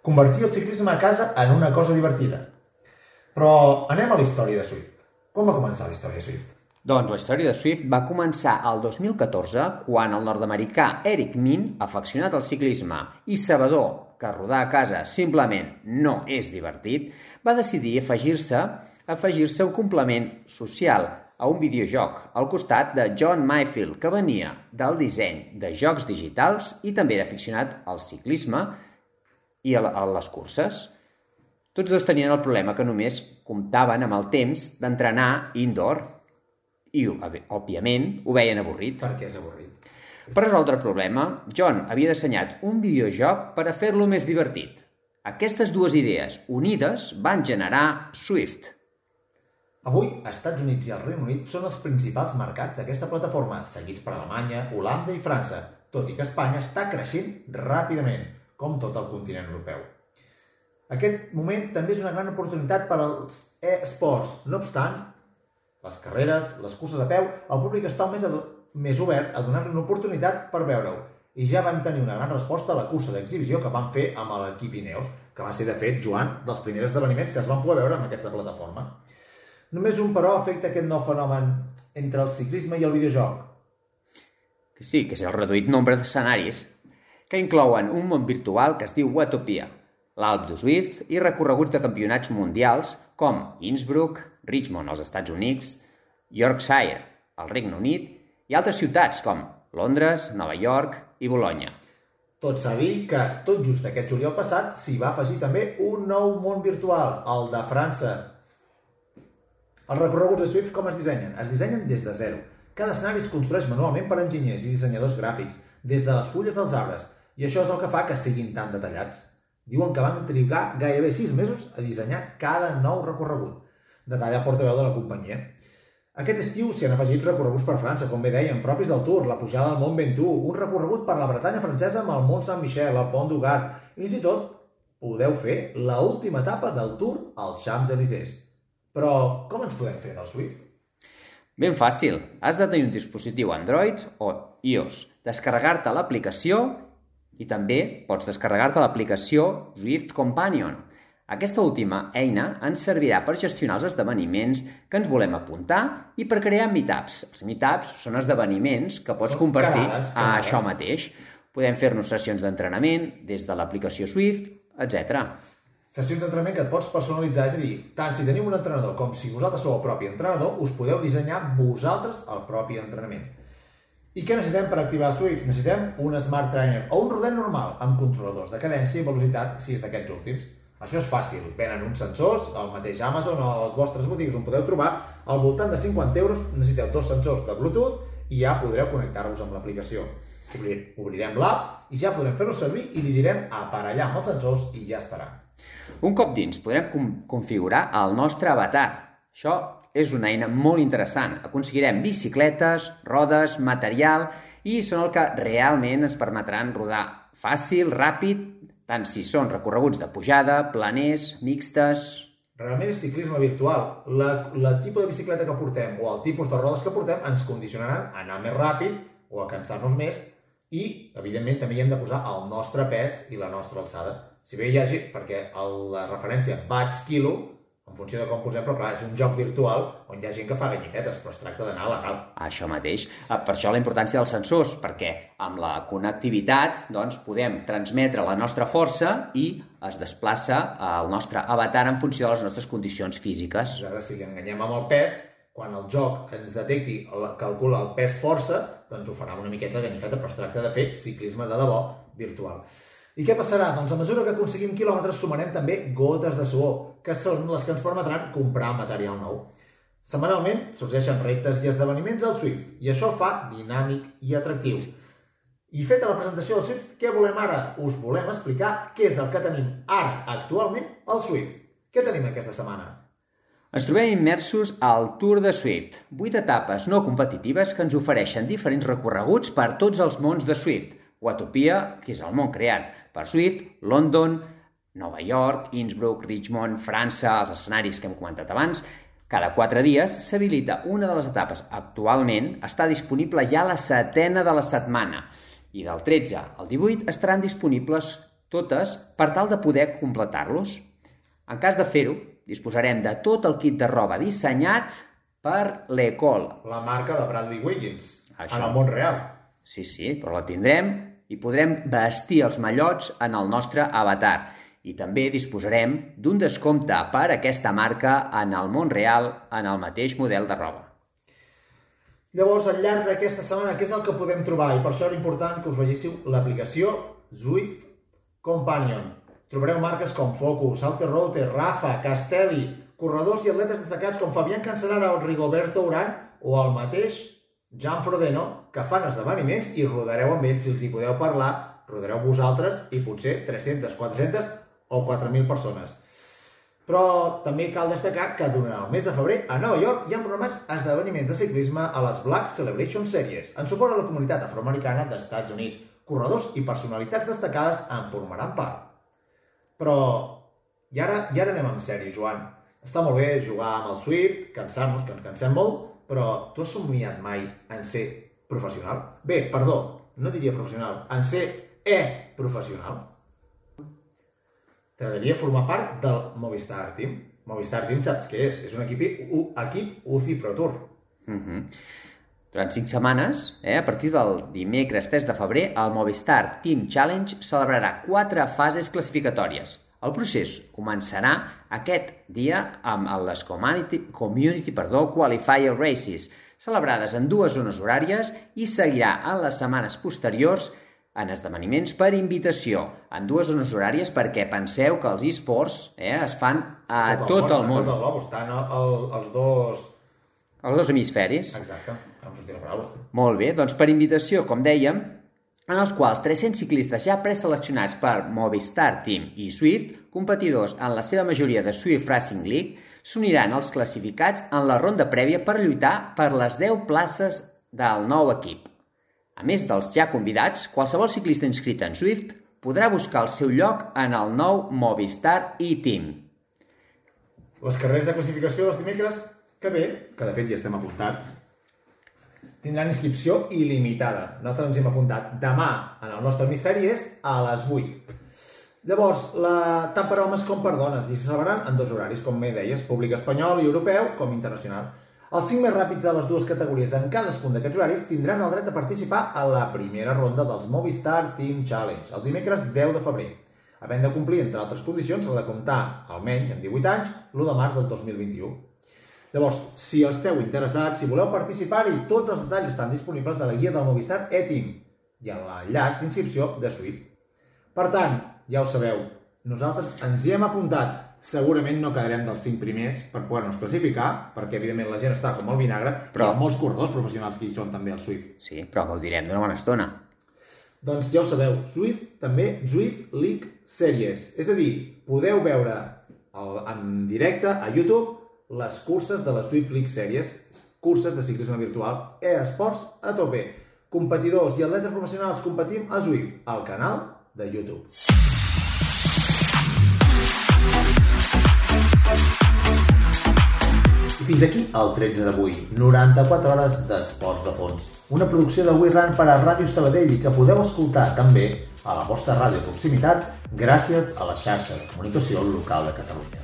Convertir el ciclisme a casa en una cosa divertida. Però anem a la història de Swift. Com va començar la història de Swift? Doncs la història de Swift va començar el 2014 quan el nord-americà Eric Min, afeccionat al ciclisme i sabedor que rodar a casa simplement no és divertit, va decidir afegir-se afegir-se un complement social a un videojoc al costat de John Mayfield, que venia del disseny de jocs digitals i també era aficionat al ciclisme i a, les curses. Tots dos tenien el problema que només comptaven amb el temps d'entrenar indoor i, òb- òbviament, ho veien avorrit. Perquè és avorrit. Per resoldre el problema, John havia dissenyat un videojoc per a fer-lo més divertit. Aquestes dues idees unides van generar Swift. Avui, Estats Units i el Regne Unit són els principals mercats d'aquesta plataforma, seguits per Alemanya, Holanda i França, tot i que Espanya està creixent ràpidament, com tot el continent europeu. Aquest moment també és una gran oportunitat per als e-sports. No obstant, les carreres, les curses a peu, el públic està més, més obert a donar-li una oportunitat per veure-ho. I ja vam tenir una gran resposta a la cursa d'exhibició que vam fer amb l'equip Ineos, que va ser, de fet, Joan, dels primers esdeveniments que es van poder veure en aquesta plataforma. Només un, però, afecta aquest nou fenomen entre el ciclisme i el videojoc. Que sí, que és el reduït nombre d'escenaris, que inclouen un món virtual que es diu Watopia, l'Alp de Swift i recorreguts de campionats mundials com Innsbruck, Richmond als Estats Units, Yorkshire al Regne Unit i altres ciutats com Londres, Nova York i Bologna. Tot s'ha dit que, tot just aquest juliol passat, s'hi va afegir també un nou món virtual, el de França. Els recorreguts de Swift com es dissenyen? Es dissenyen des de zero. Cada escenari es construeix manualment per enginyers i dissenyadors gràfics, des de les fulles dels arbres, i això és el que fa que siguin tan detallats. Diuen que van trigar gairebé 6 mesos a dissenyar cada nou recorregut. Detalla portaveu de la companyia. Aquest estiu s'hi han afegit recorreguts per França, com bé deien, propis del Tour, la pujada al Mont Ventoux, un recorregut per la Bretanya francesa amb el Mont Saint-Michel, el Pont du Gard, i fins i tot podeu fer la última etapa del Tour als Champs-Élysées. Però com ens podem fer del Swift? Ben fàcil. Has de tenir un dispositiu Android o iOS, descarregar-te l'aplicació i també pots descarregar-te l'aplicació Swift Companion. Aquesta última eina ens servirà per gestionar els esdeveniments que ens volem apuntar i per crear meetups. Els meetups són esdeveniments que pots Són compartir quedades, a quedades. això mateix. Podem fer-nos sessions d'entrenament des de l'aplicació Swift, etc. Sessions d'entrenament que et pots personalitzar, és a dir, tant si teniu un entrenador com si vosaltres sou el propi entrenador, us podeu dissenyar vosaltres el propi entrenament. I què necessitem per activar Swift? Necessitem un Smart Trainer o un rodet normal amb controladors de cadència i velocitat si és d'aquests últims. Això és fàcil, venen uns sensors, al mateix Amazon o a les vostres botigues on podeu trobar, al voltant de 50 euros necessiteu dos sensors de Bluetooth i ja podreu connectar-vos amb l'aplicació. Obrir- Obrirem l'app i ja podrem fer-lo servir i li direm aparellar amb els sensors i ja estarà. Un cop dins, podrem configurar el nostre avatar. Això és una eina molt interessant. Aconseguirem bicicletes, rodes, material i són el que realment ens permetran rodar fàcil, ràpid, tant si són recorreguts de pujada, planers, mixtes... Realment és ciclisme virtual. La, la tipus de bicicleta que portem o el tipus de rodes que portem ens condicionaran a anar més ràpid o a cansar-nos més i, evidentment, també hi hem de posar el nostre pes i la nostra alçada. Si bé hi hagi, perquè el, la referència watts quilo, en funció de com posem, però clar, és un joc virtual on hi ha gent que fa ganyifetes, però es tracta d'anar legal. Això mateix. Eh, Per això la importància dels sensors, perquè amb la connectivitat doncs, podem transmetre la nostra força i es desplaça el nostre avatar en funció de les nostres condicions físiques. Ara, si li enganyem amb el pes, quan el joc ens detecti, el, calcula el pes força, doncs ho farà una miqueta de ganyifeta, però es tracta de fer ciclisme de debò virtual. I què passarà? Doncs a mesura que aconseguim quilòmetres sumarem també gotes de suor, que són les que ens permetran comprar material nou. Setmanalment sorgeixen reptes i esdeveniments al Swift, i això fa dinàmic i atractiu. I feta la presentació del Swift, què volem ara? Us volem explicar què és el que tenim ara, actualment, al Swift. Què tenim aquesta setmana? Ens trobem immersos al Tour de Swift, vuit etapes no competitives que ens ofereixen diferents recorreguts per tots els mons de Swift. Watopia, que és el món creat per Swift, London, Nova York, Innsbruck, Richmond, França, els escenaris que hem comentat abans. Cada quatre dies s'habilita una de les etapes. Actualment està disponible ja la setena de la setmana i del 13 al 18 estaran disponibles totes per tal de poder completar-los. En cas de fer-ho, disposarem de tot el kit de roba dissenyat per l'Ecole. La marca de Bradley Wiggins, Això. en el món real. Sí, sí, però la tindrem i podrem vestir els mallots en el nostre avatar. I també disposarem d'un descompte per aquesta marca en el món real en el mateix model de roba. Llavors, al llarg d'aquesta setmana, què és el que podem trobar? I per això era important que us vegéssiu l'aplicació Zwift Companion. Trobareu marques com Focus, Alterrote, Rafa, Castelli, corredors i atletes destacats com Fabián Cancelara o Rigoberto Urán o el mateix Jan Frodeno, que fan esdeveniments i rodareu amb ells si els hi podeu parlar, rodareu vosaltres i potser 300, 400 o 4.000 persones. Però també cal destacar que durant el mes de febrer a Nova York hi ha programats esdeveniments de ciclisme a les Black Celebration Series en suport a la comunitat afroamericana dels Units. Corredors i personalitats destacades en formaran part. Però i ara, i ara anem en sèrio, Joan. Està molt bé jugar amb el Swift, cansar-nos, que ens cansem molt, però tu has somniat mai en ser professional? Bé, perdó, no diria professional, en ser e-professional? T'agradaria formar part del Movistar Team? Movistar Team saps què és? És un equip, u, equip UCI Pro Tour. Uh -huh. Durant cinc setmanes, eh, a partir del dimecres 3 de febrer, el Movistar Team Challenge celebrarà quatre fases classificatòries. El procés començarà aquest dia amb les Community, community perdó, Qualifier Races, celebrades en dues zones horàries i seguirà en les setmanes posteriors en esdeveniments per invitació, en dues zones horàries, perquè penseu que els e-sports eh, es fan a tot, tot el món. A tot el món, estan el, els dos... Els dos hemisferis. Exacte, em sortia la paraula. Molt bé, doncs per invitació, com dèiem, en els quals 300 ciclistes ja preseleccionats per Movistar Team i Swift, competidors en la seva majoria de Swift Racing League, s'uniran als classificats en la ronda prèvia per lluitar per les 10 places del nou equip. A més dels ja convidats, qualsevol ciclista inscrit en Swift podrà buscar el seu lloc en el nou Movistar e-Team. Les carreres de classificació dels dimecres que ve, que de fet ja estem apuntats, tindran inscripció il·limitada. Nosaltres ens hem apuntat demà en el nostre hemisferi és a les 8. Llavors, la, tant per homes com per dones, i se celebraran en dos horaris, com bé deies, públic espanyol i europeu com internacional. Els cinc més ràpids de les dues categories en cadascun d'aquests horaris tindran el dret de participar a la primera ronda dels Movistar Team Challenge, el dimecres 10 de febrer. Havent de complir, entre altres condicions, s'ha de comptar, almenys, amb 18 anys, l'1 de març del 2021. Llavors, si esteu interessats, si voleu participar-hi, tots els detalls estan disponibles a la guia del Movistar e-Team i a l'enllaç d'inscripció de Swift. Per tant, ja ho sabeu, nosaltres ens hi hem apuntat. Segurament no quedarem dels 5 primers per poder-nos classificar, perquè evidentment la gent està com el vinagre, però hi ha molts corredors professionals que hi són també al Swift. Sí, però gaudirem d'una bona estona. Doncs ja ho sabeu, Swift també Swift League Series. És a dir, podeu veure el, en directe a YouTube les curses de la Swift League Series, curses de ciclisme virtual, e-esports a tope. Competidors i atletes professionals competim a Swift, al canal de YouTube. I fins aquí el 13 d'avui, 94 hores d'esports de fons. Una producció de WeRun per a Ràdio Sabadell i que podeu escoltar també a la vostra ràdio de proximitat gràcies a la xarxa de comunicació local de Catalunya.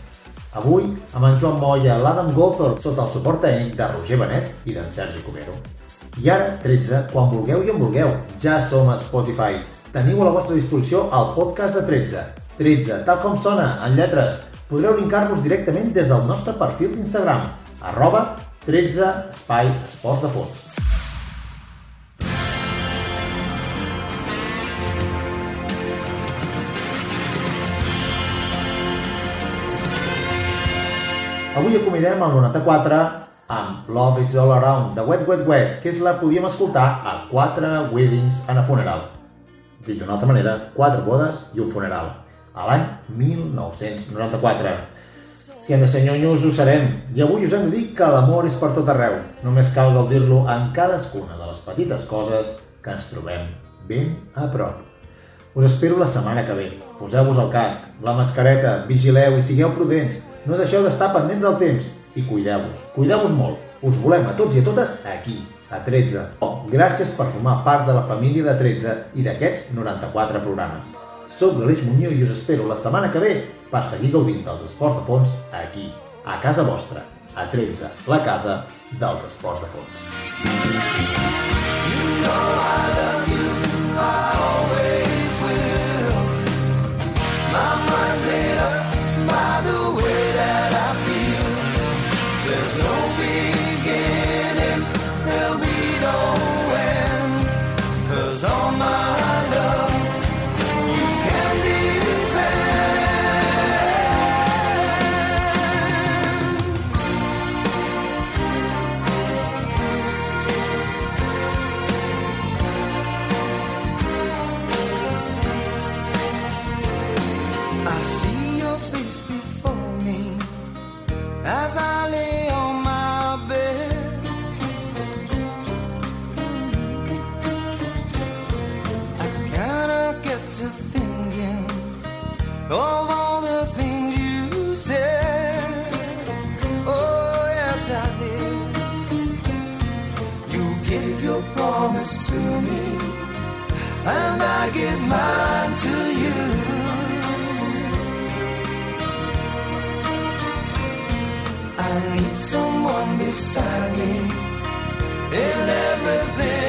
Avui, amb en Joan Moya, l'Adam Gothor, sota el suport tècnic de Roger Benet i d'en Sergi Cubero. I ara, 13, quan vulgueu i en vulgueu, ja som a Spotify. Teniu a la vostra disposició el podcast de 13. 13, tal com sona, en lletres. Podreu linkar-vos directament des del nostre perfil d'Instagram, arroba 13 espai esports de fons. Avui acomiadem el 94 amb Love is All Around de Wet Wet Wet, que és la podíem escoltar a quatre weddings en a funeral. Dit d'una altra manera, quatre bodes i un funeral, a l'any 1994. Si hem de ser nyonyos, ho serem. I avui us hem de dir que l'amor és per tot arreu. Només cal gaudir-lo en cadascuna de les petites coses que ens trobem ben a prop. Us espero la setmana que ve. Poseu-vos el casc, la mascareta, vigileu i sigueu prudents. No deixeu d'estar pendents del temps i cuideu-vos. Cuideu-vos molt. Us volem a tots i a totes aquí, a 13. Oh, gràcies per formar part de la família de 13 i d'aquests 94 programes. Soc l'Aleix Muñoz i us espero la setmana que ve per seguir gaudint dels esports de fons aquí, a casa vostra, a 13, la casa dels esports de fons. You know I love mine to you. I need someone beside me in everything